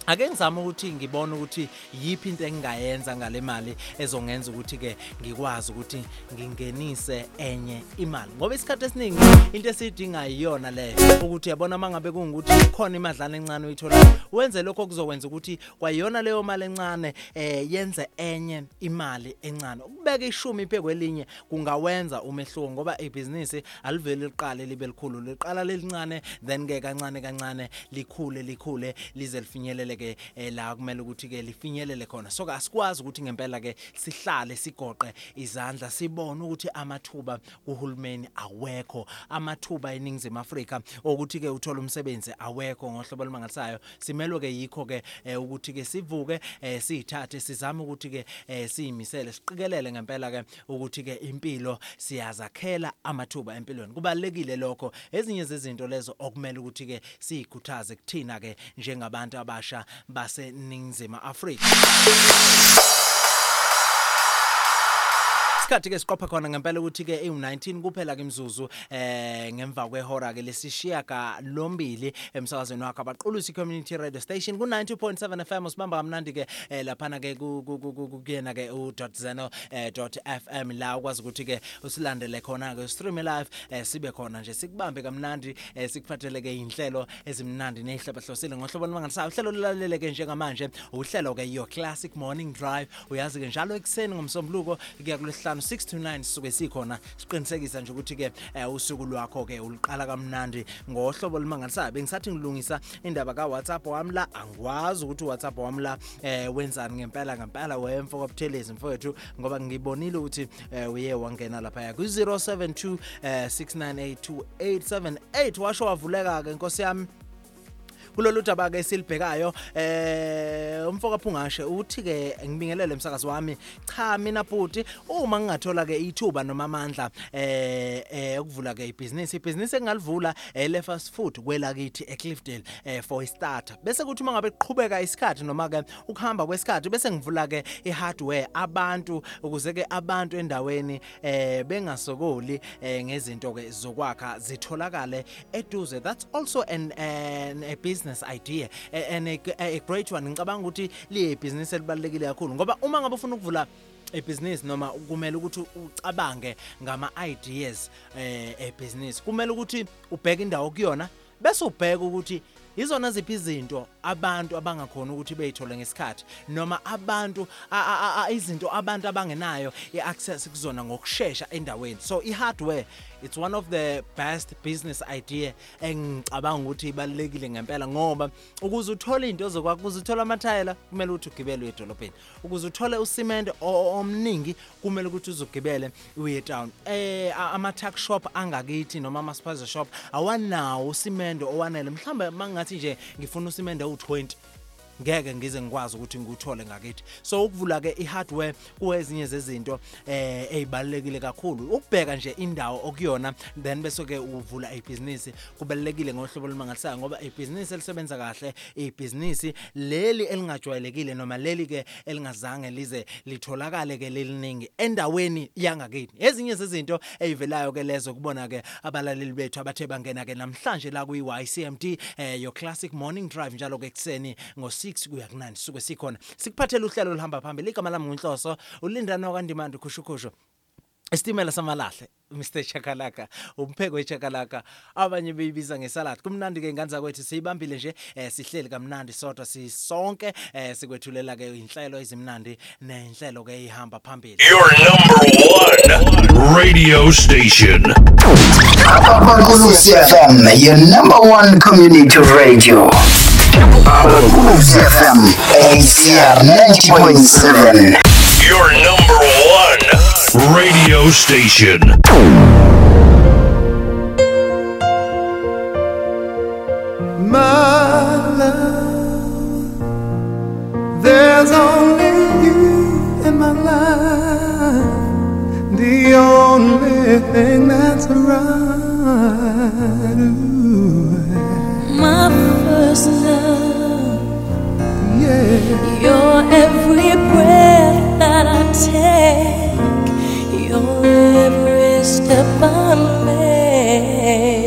ake ngizama ukuthi ngibone ukuthi yiphi into engingayenza ngale mali ezongenza ukuthi ke ngikwazi ukuthi ngingenise enye imali. Ngoba isikhathi esiningi into esiyidinga iyona le ukuthi yabona mangabe kungukuthi khona imadlana encane uyithola wenze lokho kuzokwenza ukuthi kwayona leyo mali encane eh yenze enye imali encane. Ukubeka ishumi iphe kwelinye kungawenza umehluko ngoba ibhizinisi aliveli liqale libe likhulu liqala lelincane then ke kancane kancane likhule likhule lize lifinyelele ke eh, la kumele ukuthi ke lifinyelele khona. So asikwazi ukuthi ngempela ke sihlale sigoqe izandla sibone ukuthi amathuba kuhulumeni awekho. Amathuba eningizimu Afrika ukuthi ke uthola umsebenzi awekho ngohlobo olumangalisayo. Simelwe ke yikho ke eh, ukuthi ke sivuke eh, sithathe sizame ukuthi ke siyimisele siqikelele ngempela ke ukuthi ke impilo siyazakhela amathuba empilweni. Kubalekile lokho. Ezinye zezinto lezo okumele ukuthi ke siyikhuthaze kuthina ke njengabantu abasha baseningizimu Afrika. Isikhathi ke siqopha khona ngempela ukuthi ke ewu19 kuphela ke imzuzu eh ngemva kwehora ke lesishiya ka lombili emsakazweni wakhe abaqulusi community radio station ku 90.7 FM usibamba kamnandi ke eh, laphana ke ku- ku- ku- ku- kuyena ke u.zeno.fm la ukwazi ukuthi ke usilandele khona ke stream live eh, sibe khona nje sikubambe kamnandi eh, sikuphathele ke inhlelo ezimnandi nezihlaba hlosile ngohlobo lwanganisayo uhlelo lulalele ke njengamanje uhlelo ke your classic morning drive. Uyazi ke njalo ekseni ngomsombuluko kuya kulesihlanu 6 to 9 sisuke sikhona. Siqinisekisa nje ukuthi ke eh, usuku lwakho ke uliqala kamnandi. Ngohlobo limangalisayo bengisathi ngilungisa indaba ka WhatsApp wami la. Angikwazi ukuthi WhatsApp wami la eh, wenzani ngempela ngempela wemfo kwabuthelezi mfowethu ngoba ngibonile ukuthi eh, uye wangena lapha ku 072 eh, 6982878 washo wavuleka ke inkosi yami. Kulolu daba ke silibhekayo eh umfoka phungashe uthi ke ngibingelele umsakazi wami cha mina bhuti uma ngingathola ke ithuba noma amandla eh eh ukuvula ke ibusiness ibusiness engalivula ele fast food kwelakithi eCliffdale eh for a starter. Bese kuthi mangabe kuqhubeka isikhathi noma ke ukuhamba kwesikhathi bese ngivula ke ihardware abantu ukuze ke abantu endaweni eh bengasokoli eh ngezinto ke zokwakha zitholakale eduze. That's also an, an a business idea. A- and a, great one. Ngicabanga ukuthi liye business elibalekile kakhulu ngoba uma ngabe ufuna ukuvula ebusiness noma kumele ukuthi ucabange ngama ideas eh ebusiness kumele ukuthi ubheke indawo kuyona bese ubheka ukuthi izona ziphi izinto abantu abangakhona ukuthi beyithole ngesikhathi noma abantu izinto abantu abangenayo iaccess kuzona ngokusheshsha endaweni. So ihardware it's one of the best business idea engicabanga ukuthi ibalekile ngempela ngoba ukuze uthole into zokwakho ukuze uthole amathayela kumele ukuthi ugibele uye edolobheni. Ukuze uthole usimende o- omningi kumele ukuthi uzugibele uye town eh a- ama tuck shop angakithi noma ama spaza shop awanawo usimende owanele. Mhlambe mangathi nje ngifuna usimende u20 ngeke ngize ngikwazi ukuthi ngikuthole ngakithi. So ukuvula ke ihardware kuwezinye zezinto eh ezibalekile kakhulu. Ukubheka nje indawo okuyona then bese ke uvula ibusiness kubalekile ngohlobo olumangalisayo ngoba ibusiness elisebenza kahle ibusiness leli elingajwayelekile noma leli ke elingazange lize litholakale ke leliningi endaweni yangakithi. Ezinye zezinto ezivelayo ke lezo kubona ke abalaleli bethu abathe bangena ke namhlanje la kuyi YCMD eh your classic morning drive njalo ke ekseni ngo6 kuya ku9 suke sikhona sikuphathele uhlelo olihamba phambili igama lami nginhloso ulindana kwandimandi khushukhushu Isitimela samalahle Mr Chakalaka umpheko wechakalaka abanye beyibiza ngesalad kumnandi ke ingane zakwethu siyibambile nje eh, sihleli kamnandi sodwa sisonke eh, sikwethulela ke inhlelo ezimnandi nenhlelo ke ihamba phambili Your number one radio station. Abakulusi FM, your number one community radio. Abakulusi FM, ACR 90.7. Your number one radio station. My love, there's only you in my life, the only thing that's right. First love, yeah. your every breath that I take, your every step I make.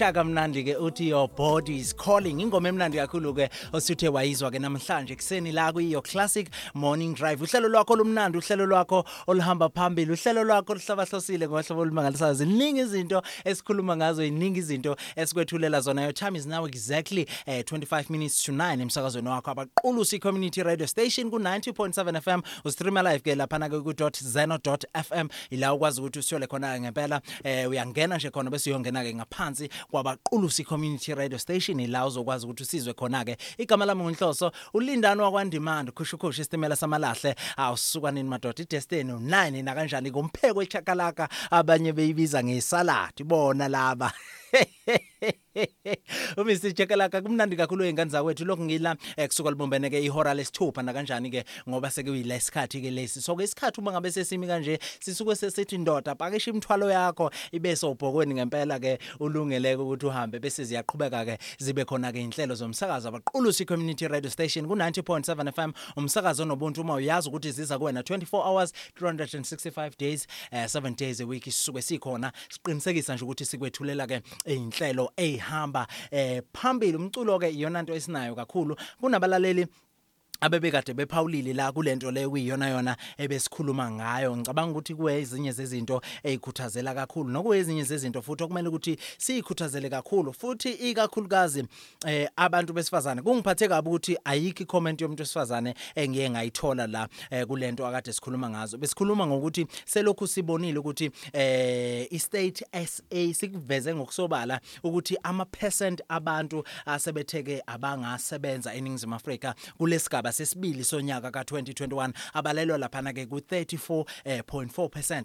shaka mna ukuthi your body is calling. Ingoma emnandi kakhulu ke osuthe wayizwa ke namhlanje kuseni la kuyo classic morning drive. Uhlelo lwakho lomnandi uhlelo lwakho oluhamba phambili uhlelo lwakho lihlabahlosile ngohlobo olumangalisayo ziningi izinto esikhuluma ngazo iningi izinto esikwethulela zona. Your time is now exactly eh, uh, 25 minutes to 9 emsakazweni wakho. Abaqulusi community radio station ku 90.7 FM ustreama live ke lapha na ku .zeno.fm ila ukwazi ukuthi usiyole khona ngempela eh uyangena nje khona bese uyongena ke ngaphansi kwabaqulusi community community radio station ila uzokwazi ukuthi usizwe khona ke igama lami nginhloso ulindani wakwandimandi khushukhushu isitimela samalahle. Awusuka nini madoda idestiny u9 na kanjani kompheko echakalaka abanye beyibiza ngesalad bona laba. <laughs> uMr Chekelaka kumnandi kakhulu ingane zakwethu. Lokhu ngila eh, kusuka libumbene ke ihora lesithupha na kanjani ke ngoba sekuyilesikhathi ke lesi. So ke isikhathi uma ngabe sesimi kanje sisuke sesithi ndoda pakisha imthwalo yakho ibe sobhokweni ngempela ke ulungeleke ukuthi uhambe. Bese ziyaqhubeka ke zibe khona ke inhlelo zomsakazo abaqulusi community radio station ku 90.7 FM umsakazo nobuntu uma uyazi ukuthi ziza kuwena 24 hours 365 days eh, 7 days a week sisuke sikhona. Siqinisekisa nje ukuthi sikwethulela ke inhlelo ehamba eh phambili. Umculo ke iyona nto esinayo kakhulu. Kunabalaleli abebekade bephawulile la kulento le kuyiyona yona ebesikhuluma ngayo. Ngicabanga ukuthi kuwe ezinye zezinto ezikhuthazela kakhulu nokuyezinye zezinto futhi okumele ukuthi sikhuthazele kakhulu futhi ikakhulukazi eh abantu besifazane. Kungiphathe kabi ukuthi ayikho comment yomuntu wesifazane engiye ngayithola la eh, kulento akade sikhuluma ngazo. Besikhuluma ngokuthi selokhu sibonile ukuthi eh istate SA sikuveze ngokusobala ukuthi ama percent abantu asebetheke abangasebenza eningizimu Afrika kulesigaba sesibili sonyaka ka2021 abalelwa laphana ke ku34.4%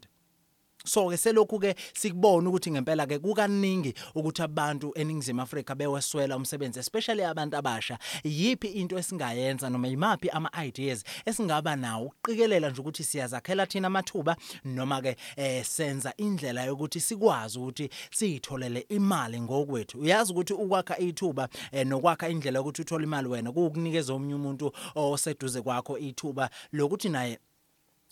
So ke selokhu ke sikubona ukuthi ngempela ke kukaningi ukuthi abantu eningizimu Afrika beweswela umsebenzi especially abantu abasha. Yipi into esingayenza noma yimapi ama ideas esingaba nawo uqikelela nje ukuthi siyazakhela thina amathuba noma ke eh senza indlela yokuthi sikwazi ukuthi siyitholele imali ngokwethu? Uyazi ukuthi ukwakha ithuba eh, nokwakha indlela yokuthi uthole imali wena kukunikeza omunye umuntu oseduze kwakho ithuba lokuthi naye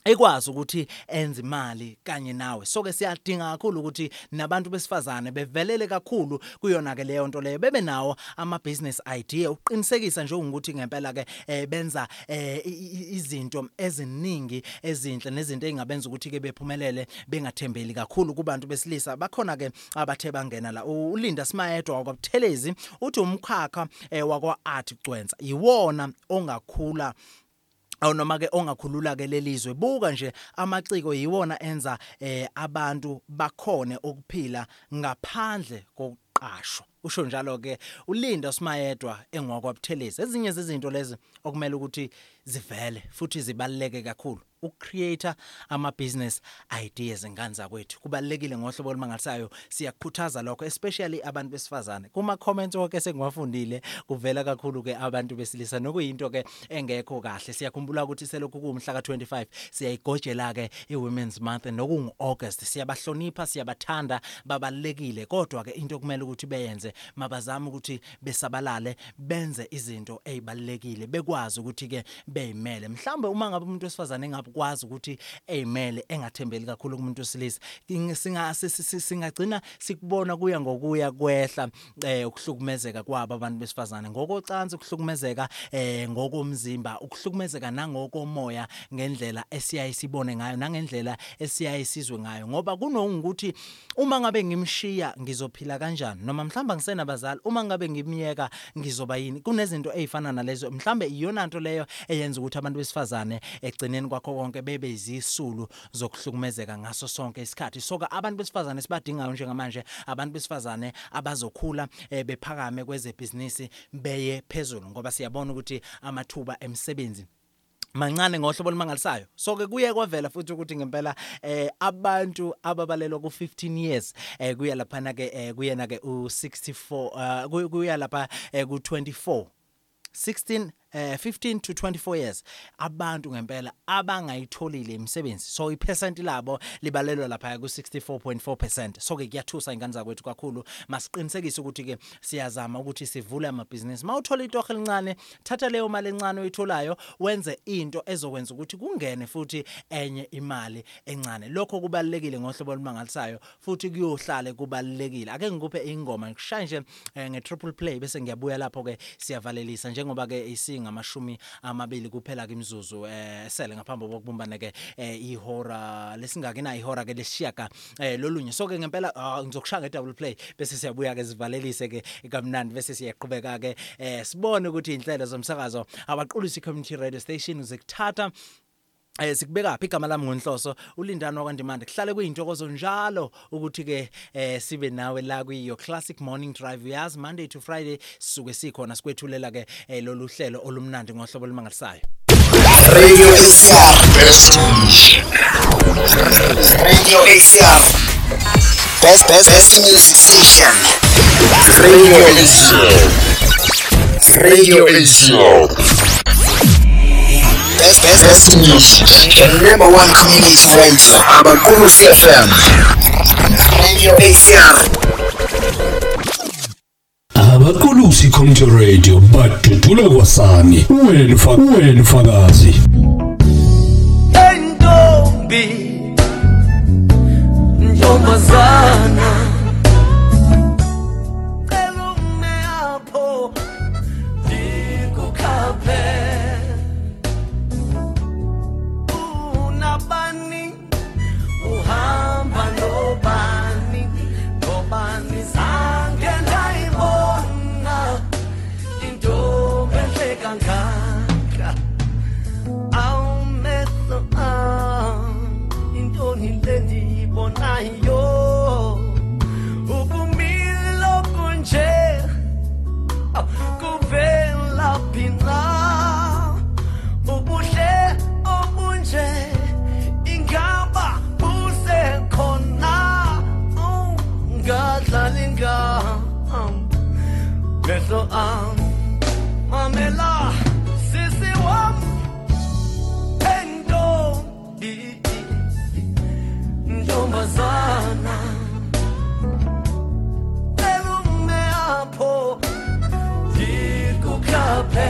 ekwazi ukuthi enze imali kanye nawe. So ke siyadinga kakhulu ukuthi nabantu besifazane bevelele kakhulu kuyona ke leyo nto leyo bebe nawo ama business idea. Uqinisekisa nje ukuthi ngempela ke eh, benza eh, izinto eziningi ezinhle nezinto engabenza ukuthi ke bephumelele bengathembeli kakhulu kubantu besilisa. Bakhona ke abathe bangena la. Ulinda simayedwa wakwaButhelezi uthi umkhakha eh, wakwa art Cwenza iwona ongakhula awu noma ke ongakhulula ke lelizwe buka nje amaciko yiwona enza eh abantu bakhone ukuphila ngaphandle kokuqashwa usho njalo ke ulinda simayedwa engwakwabuthelezi ezinye zezinto lezi okumele ukuthi zivele futhi zibaleke kakhulu. Ukucreate ama business ideas engane zakwethu. Kubalekile ngohlobo olumangalisayo. Siyakukhuthaza lokho especially abantu besifazane. Kuma comments wonke sengiwafundile kuvela kakhulu ke abantu besilisa. Nokuyinto ke engekho kahle. Siyakhumbula ukuthi selokhu kumhla ka25 siyayigojela ke iwomen's month. Nokungu August siyabahlonipha siyabathanda babalekile kodwa ke into kumele ukuthi beyenze mabazama ukuthi besabalale benze izinto ezibalekile bekwazi ukuthi ke beyimele mhlambe uma ngabe umuntu wesifazane engakwazi ukuthi eyimele engathembeli kakhulu kumuntu wesilisa king- singa si- si- si- singagcina sikubona kuya ngokuya kwehla eh ukuhlukumezeka kwabo abantu besifazane. Ngokocansi ukuhlukumezeka eh ngokomzimba ukuhlukumezeka nangokomoya ngendlela esiyayisibone ngayo nangendlela esiyayisizwe ngayo. Ngoba kunokuthi uma ngabe ngimshiya ngizophila kanjani noma mhlamba ngisenabazali uma ngabe ngimiyeka ngizoba yini? Kunezinto ezifana nalezo. Mhlambe iyona nto leyo eyenza ukuthi abantu besifazane egcineni kwakho konke bebe izisulu zokuhlukumezeka ngaso sonke isikhathi. Soka abantu besifazane sibadingayo njengamanje abantu besifazane abazokhula eh, bephakame kwezebhizinisi beye phezulu ngoba siyabona ukuthi amathuba emsebenzi mancane ngohlobo olumangalisayo. So ke kuye kwavela futhi ukuthi ngempela eh abantu ababalelwa ku 15 years eh kuya lapha ke eh, kuyena ke u 64 uh, kuy- kuya lapha eh, ku 24 16 eh 15 to 24 years abantu ngempela abangayitholile imisebenzi. So ipercent labo libalelwa lapha ku 64.4% so ke kuyathusa ingane zakwethu kakhulu. Masiqinisekise ukuthi ke siyazama ukuthi sivule amabhizinisi. Mawuthola itoho elincane thatha leyo mali encane oyitholayo wenze into ezokwenza ukuthi kungene futhi enye imali encane. Lokho kubalekile ngohlobo olumangalisayo futhi kuyohlala kubalekile ake ngikuphe ingoma ngishaya nje eh, nge triple play bese ngiyabuya lapho ke siyavalelisa. Njengoba ke isingamashumi amabili kuphela ke imizuzu eh sele ngaphambi kokubumbana ke eh, ihora lesingaki na ihora ke lesishiyaka eh lolunye. So ke ngempela ah, ngizokushaya nge double play bese siyabuya ke sivalelise ke kamnandi bese siyaqhubeka ke eh sibone ukuthi inhlelo zomsakazo abaqulisi community radio station zikuthatha eh sikubekaphi igama lami ngonhloso? Ulindani wakandimande kuhlale kuyintokozo njalo ukuthi ke eh sibe nawe la kuyo classic morning drive. Yazi monday to friday sisuke sikhona sikwethulela ke eh, lolu hlelo olumnandi ngohlobo olumangalisayo. Radio XR Best Radio XR Best best best music station. Radio XR Radio XR Best English, the number one community voice, Abakurusi FM, Radio ACR. Abakulusi Community Radio, badudula kwasani, wena wena fakazi. Entombi, ntombazana. Mwisho am Mamela Sisi wam Entombi Ntombazana Elume apho Ndikukhaphe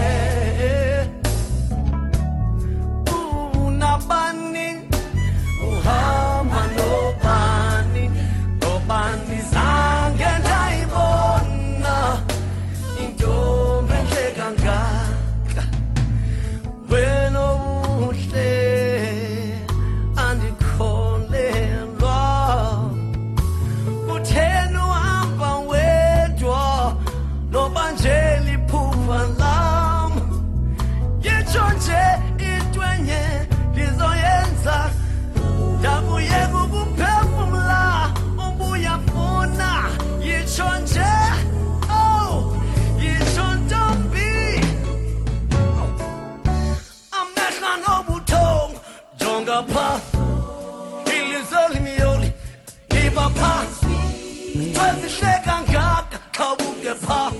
怕，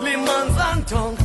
连万山藏。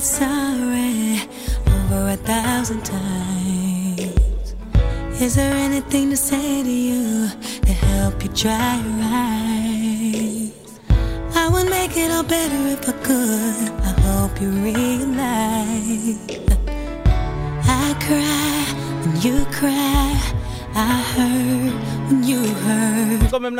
sad side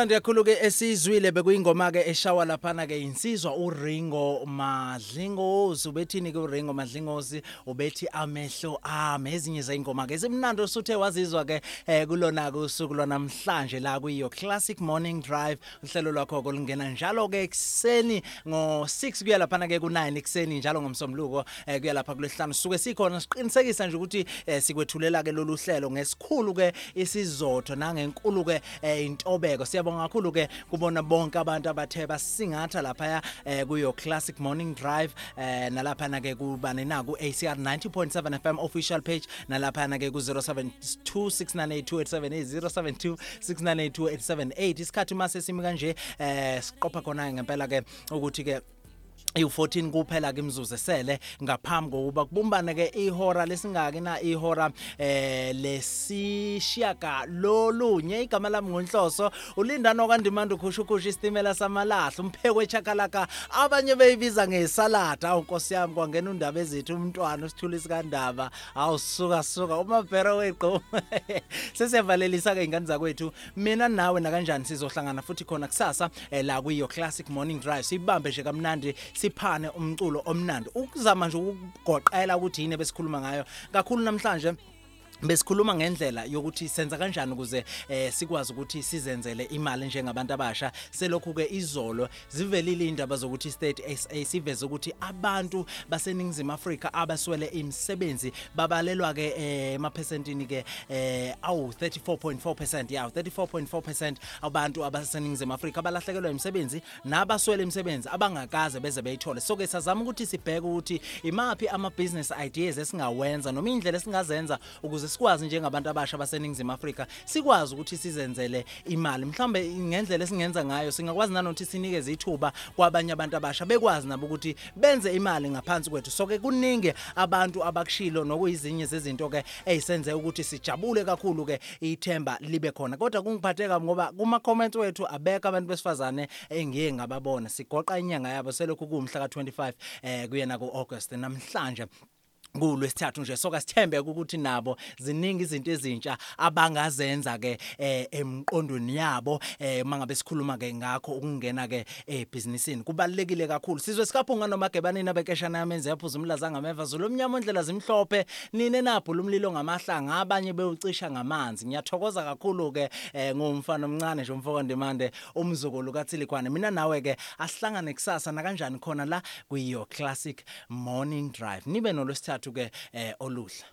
emnandi kakhulu ke esizwile bekuyingoma ke eshawa laphana ke insizwa uRingo Madlingozi ubethini ke uRingo Madlingozi ubethi amehlo ami. Ezinye zeingoma ke simnandi osuthe wazizwa ke eh, kulona ke usuku lwanamhlanje la kuyo Classic Morning Drive. Uhlelo lwakho kolungena njalo ke ekseni ngo6 kuya laphana ke ku9 ekseni njalo ngomsombuluko eh, kuya lapha kulesihlanu suke sikhona siqinisekisa nje ukuthi eh, sikwethulela ke lolu hlelo ngesikhulu ke isizotho nangenkulu ke intobeko. Siyabonga kakhulu ke kubona bonke abantu abathe basingatha lapha eh, kuyo Classic Morning Drive eh, nalapha na ke kubani na ku ACR 90.7 FM official page nalapha na ke ku 0726982878 0726982878 isikhathi mase simi kanje eh siqopha khona ngempela ke ukuthi ke u14 kuphela ke imzuzu esele ngaphambi kokuba kubumbane ke ihora lesingaki na ihora eh lesishiyaka lolunye. Igama lami ngonhloso ulinda nokwandimanda ukhushukhushi isitimela samalahla umphekwe chakalaka abanye beyibiza ngesalada. Awunkosi yami kwangena undaba ezithi umntwana usithula isikandaba. Awusuka suka umabhero weqo <laughs> sesiyavalelisa ke ingane zakwethu. Mina nawe na kanjani sizohlangana futhi khona kusasa eh, la kuyo classic morning drive. Sibambe nje kamnandi siphane umculo omnandi. Ukuzama nje ukugoqela ukuthi yini besikhuluma ngayo. Kakhulu namhlanje Besikhuluma ngendlela yokuthi senza kanjani ukuze eh sikwazi ukuthi sizenzele imali njengabantu abasha. Selokhu ke izolo zivelile indaba zokuthi state SA siveze ukuthi abantu baseningizimu Afrika abaswele imisebenzi babalelwa ke emaphesentini ke eh awu 34.4% yawo 34.4% abantu abaseningizimu Afrika balahlekelwa imisebenzi nabaswele imisebenzi abangakaze beze beyithole. So ke sazama ukuthi sibheke ukuthi imapi ama business ideas esingawenza noma indlela esingazenza ukuze sikwazi njengabantu abasha baseningizimu Afrika sikwazi ukuthi sizenzele imali. Mhlambe ngendlela esingenza ngayo singakwazi nanokuthi sinikeze ithuba kwabanye abantu abasha bekwazi nabo ukuthi benze imali ngaphansi kwethu. So ke kuningi abantu abakushilo nokuyizinye zezinto ke ezisenze ukuthi sijabule kakhulu ke ithemba libe khona. Kodwa kungiphatheka ngoba kuma comments wethu abeka abantu besifazane engiye ngababona. Sigoqa inyanga yabo selokhu kumhla ka25 eh kuyena ku August namhlanje kulwesithathu nje. Soka sithembe ukuthi nabo ziningi izinto ezintsha abangazenza ke eh, emqondweni yabo eh, mangabe sikhuluma ke ngakho ukungena ke ebusinessini kubalekile kakhulu. Sizwe sikaphunga nomagebanini abekeshana yamenze yaphuza umlaza ngameva zulu. Omnyama ondlela zimhlophe. Nine napho lumlilo ngamahlanga abanye bewucisha ngamanzi. Ngiyathokoza kakhulu ke eh, ngumfana omncane nje umfoko ndimande umzukulu kaTsilikwane mina nawe ke asihlangane kusasa na kanjani khona la kuyo classic morning drive. Nibe nolwesithathu. Ke eh, oluhla.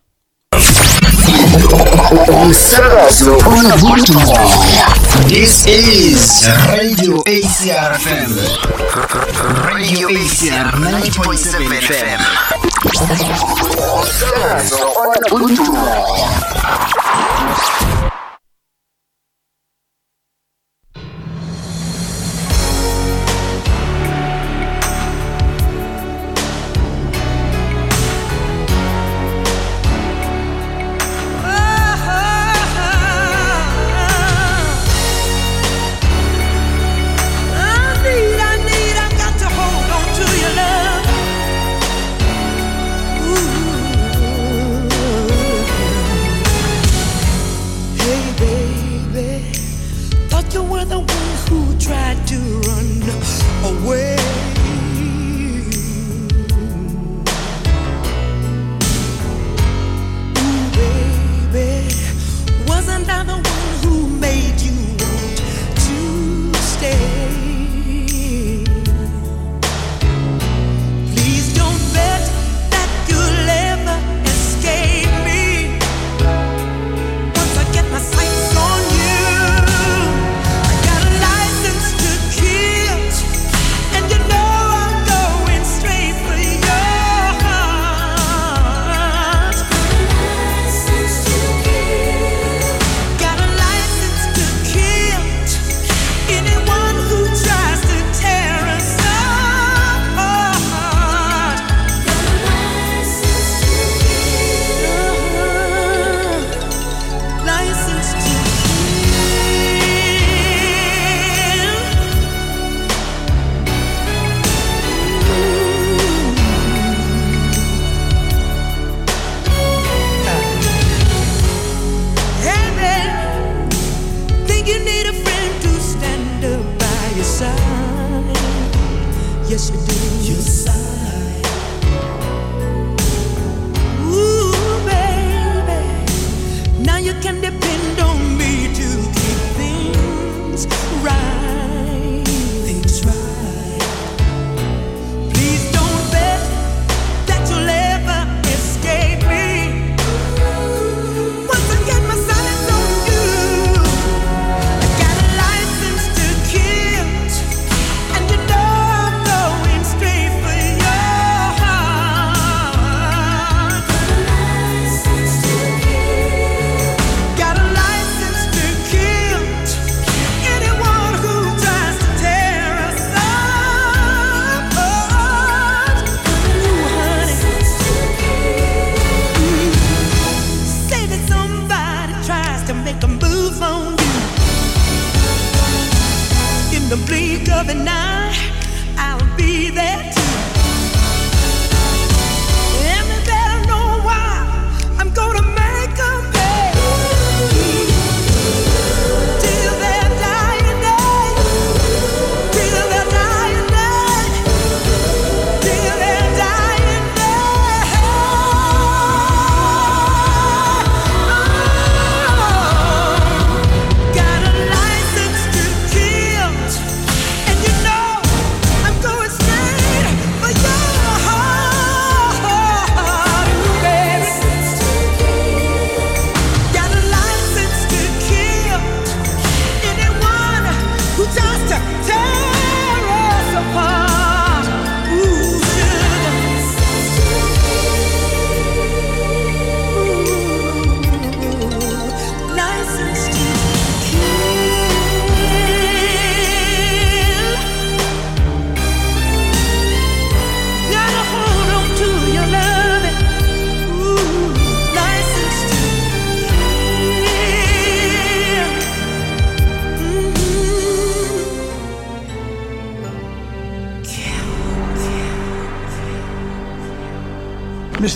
Umsakazo onobuntu moya this is radio acr fm radio acr 90.7 fm umsakazo onobuntu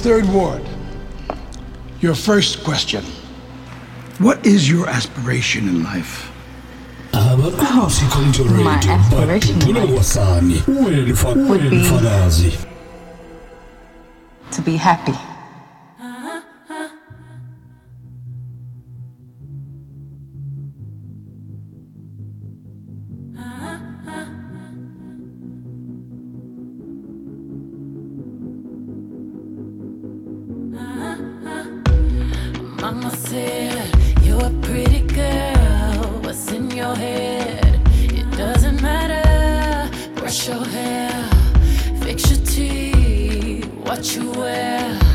Third Ward, your first question. What is your aspiration in life? Asikho into radio. but ngibona kwasani wena lifakazi to be happy. your hair, fix your teeth, what you wear.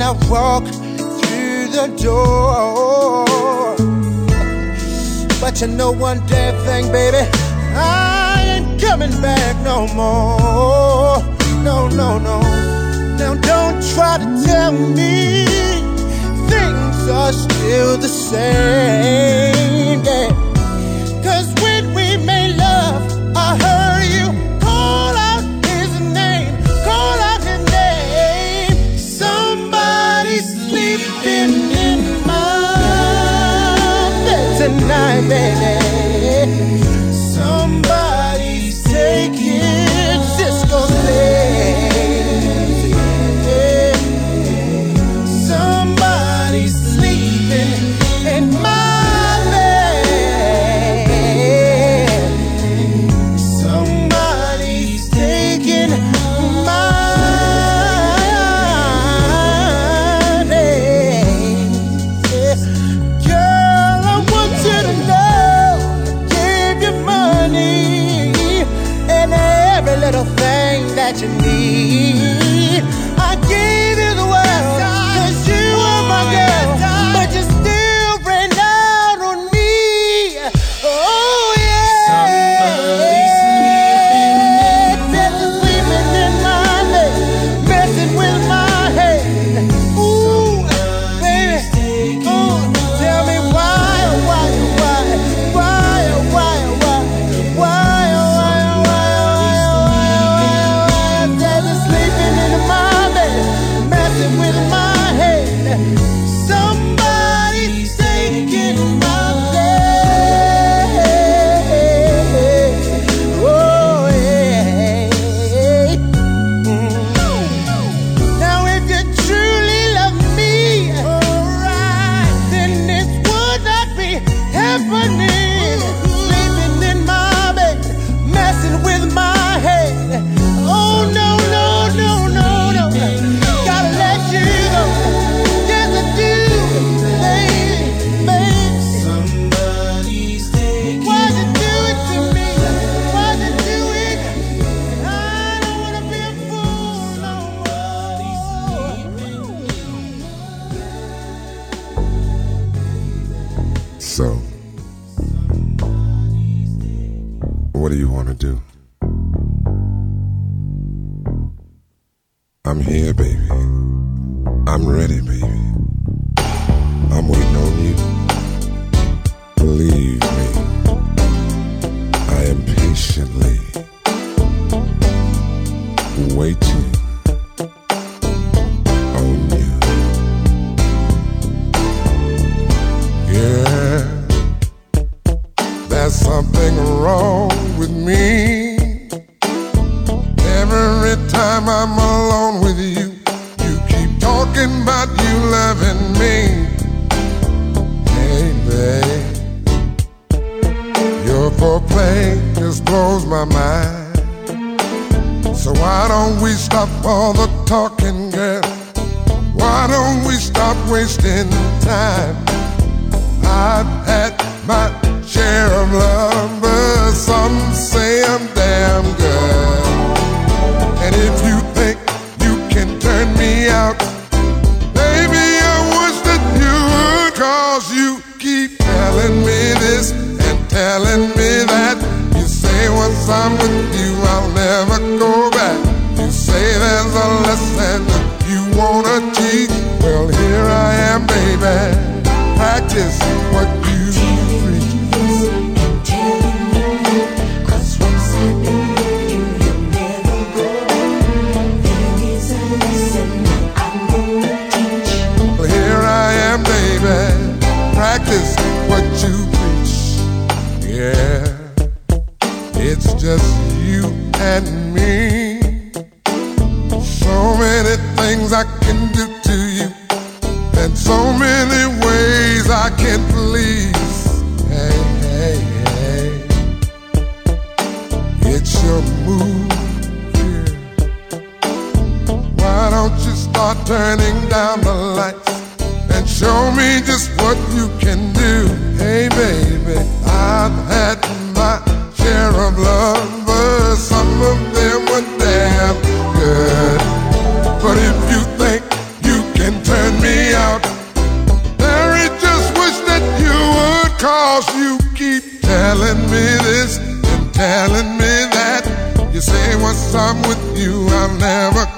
when I walk through the door. But you know one damn thing, baby, I ain't coming back no more. No, no, no. Now don't try to tell me things are still the same. Yeah. night, baby. turning down the lights and show me just what you can do. Hey, baby, I've had my share of lovers. Some of them were damn good. But if you think you can turn me out, Mary, just wish that you would, cause you keep telling me this and telling me that. You say once I'm with you, I'll never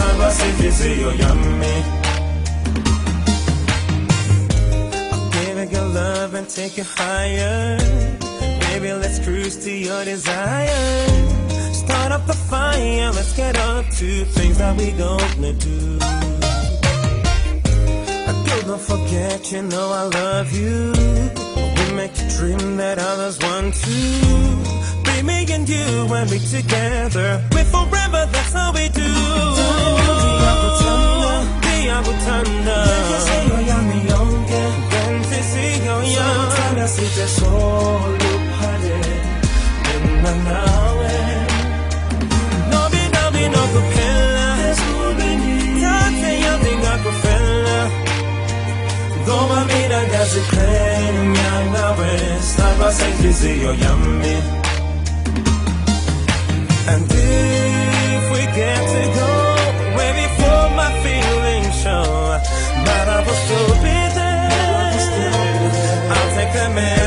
saba sivisiyo yummy. I'll give it your love and take it higher. Baby, let's cruise to your desire. Start up the fire, let's get up to things that we gonna do. I don't forget, you know I love you. We make a dream that others want to. only me and you when we together. We're forever, that's how we do. Diago Thunder. Size soluphaye mina nawe Nobi nobi nokuphela Thathe yonke ngakufela Ngoba mina ngaziqhenya ngawe Saba senhliziyo yami And if we get to go way before my feelings show, but I will still be there. I'll take the man.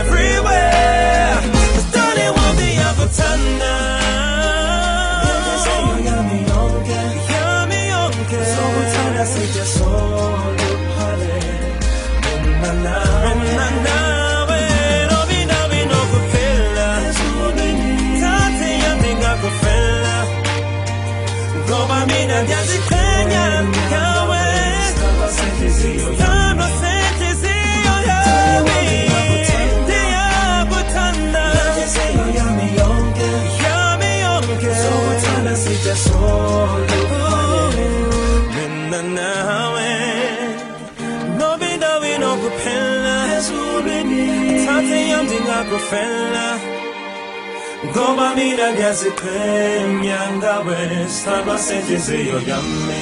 Ndingakufela ngoba mina ndiyaziqhenya ngawe sithandwa sentliziyo yami.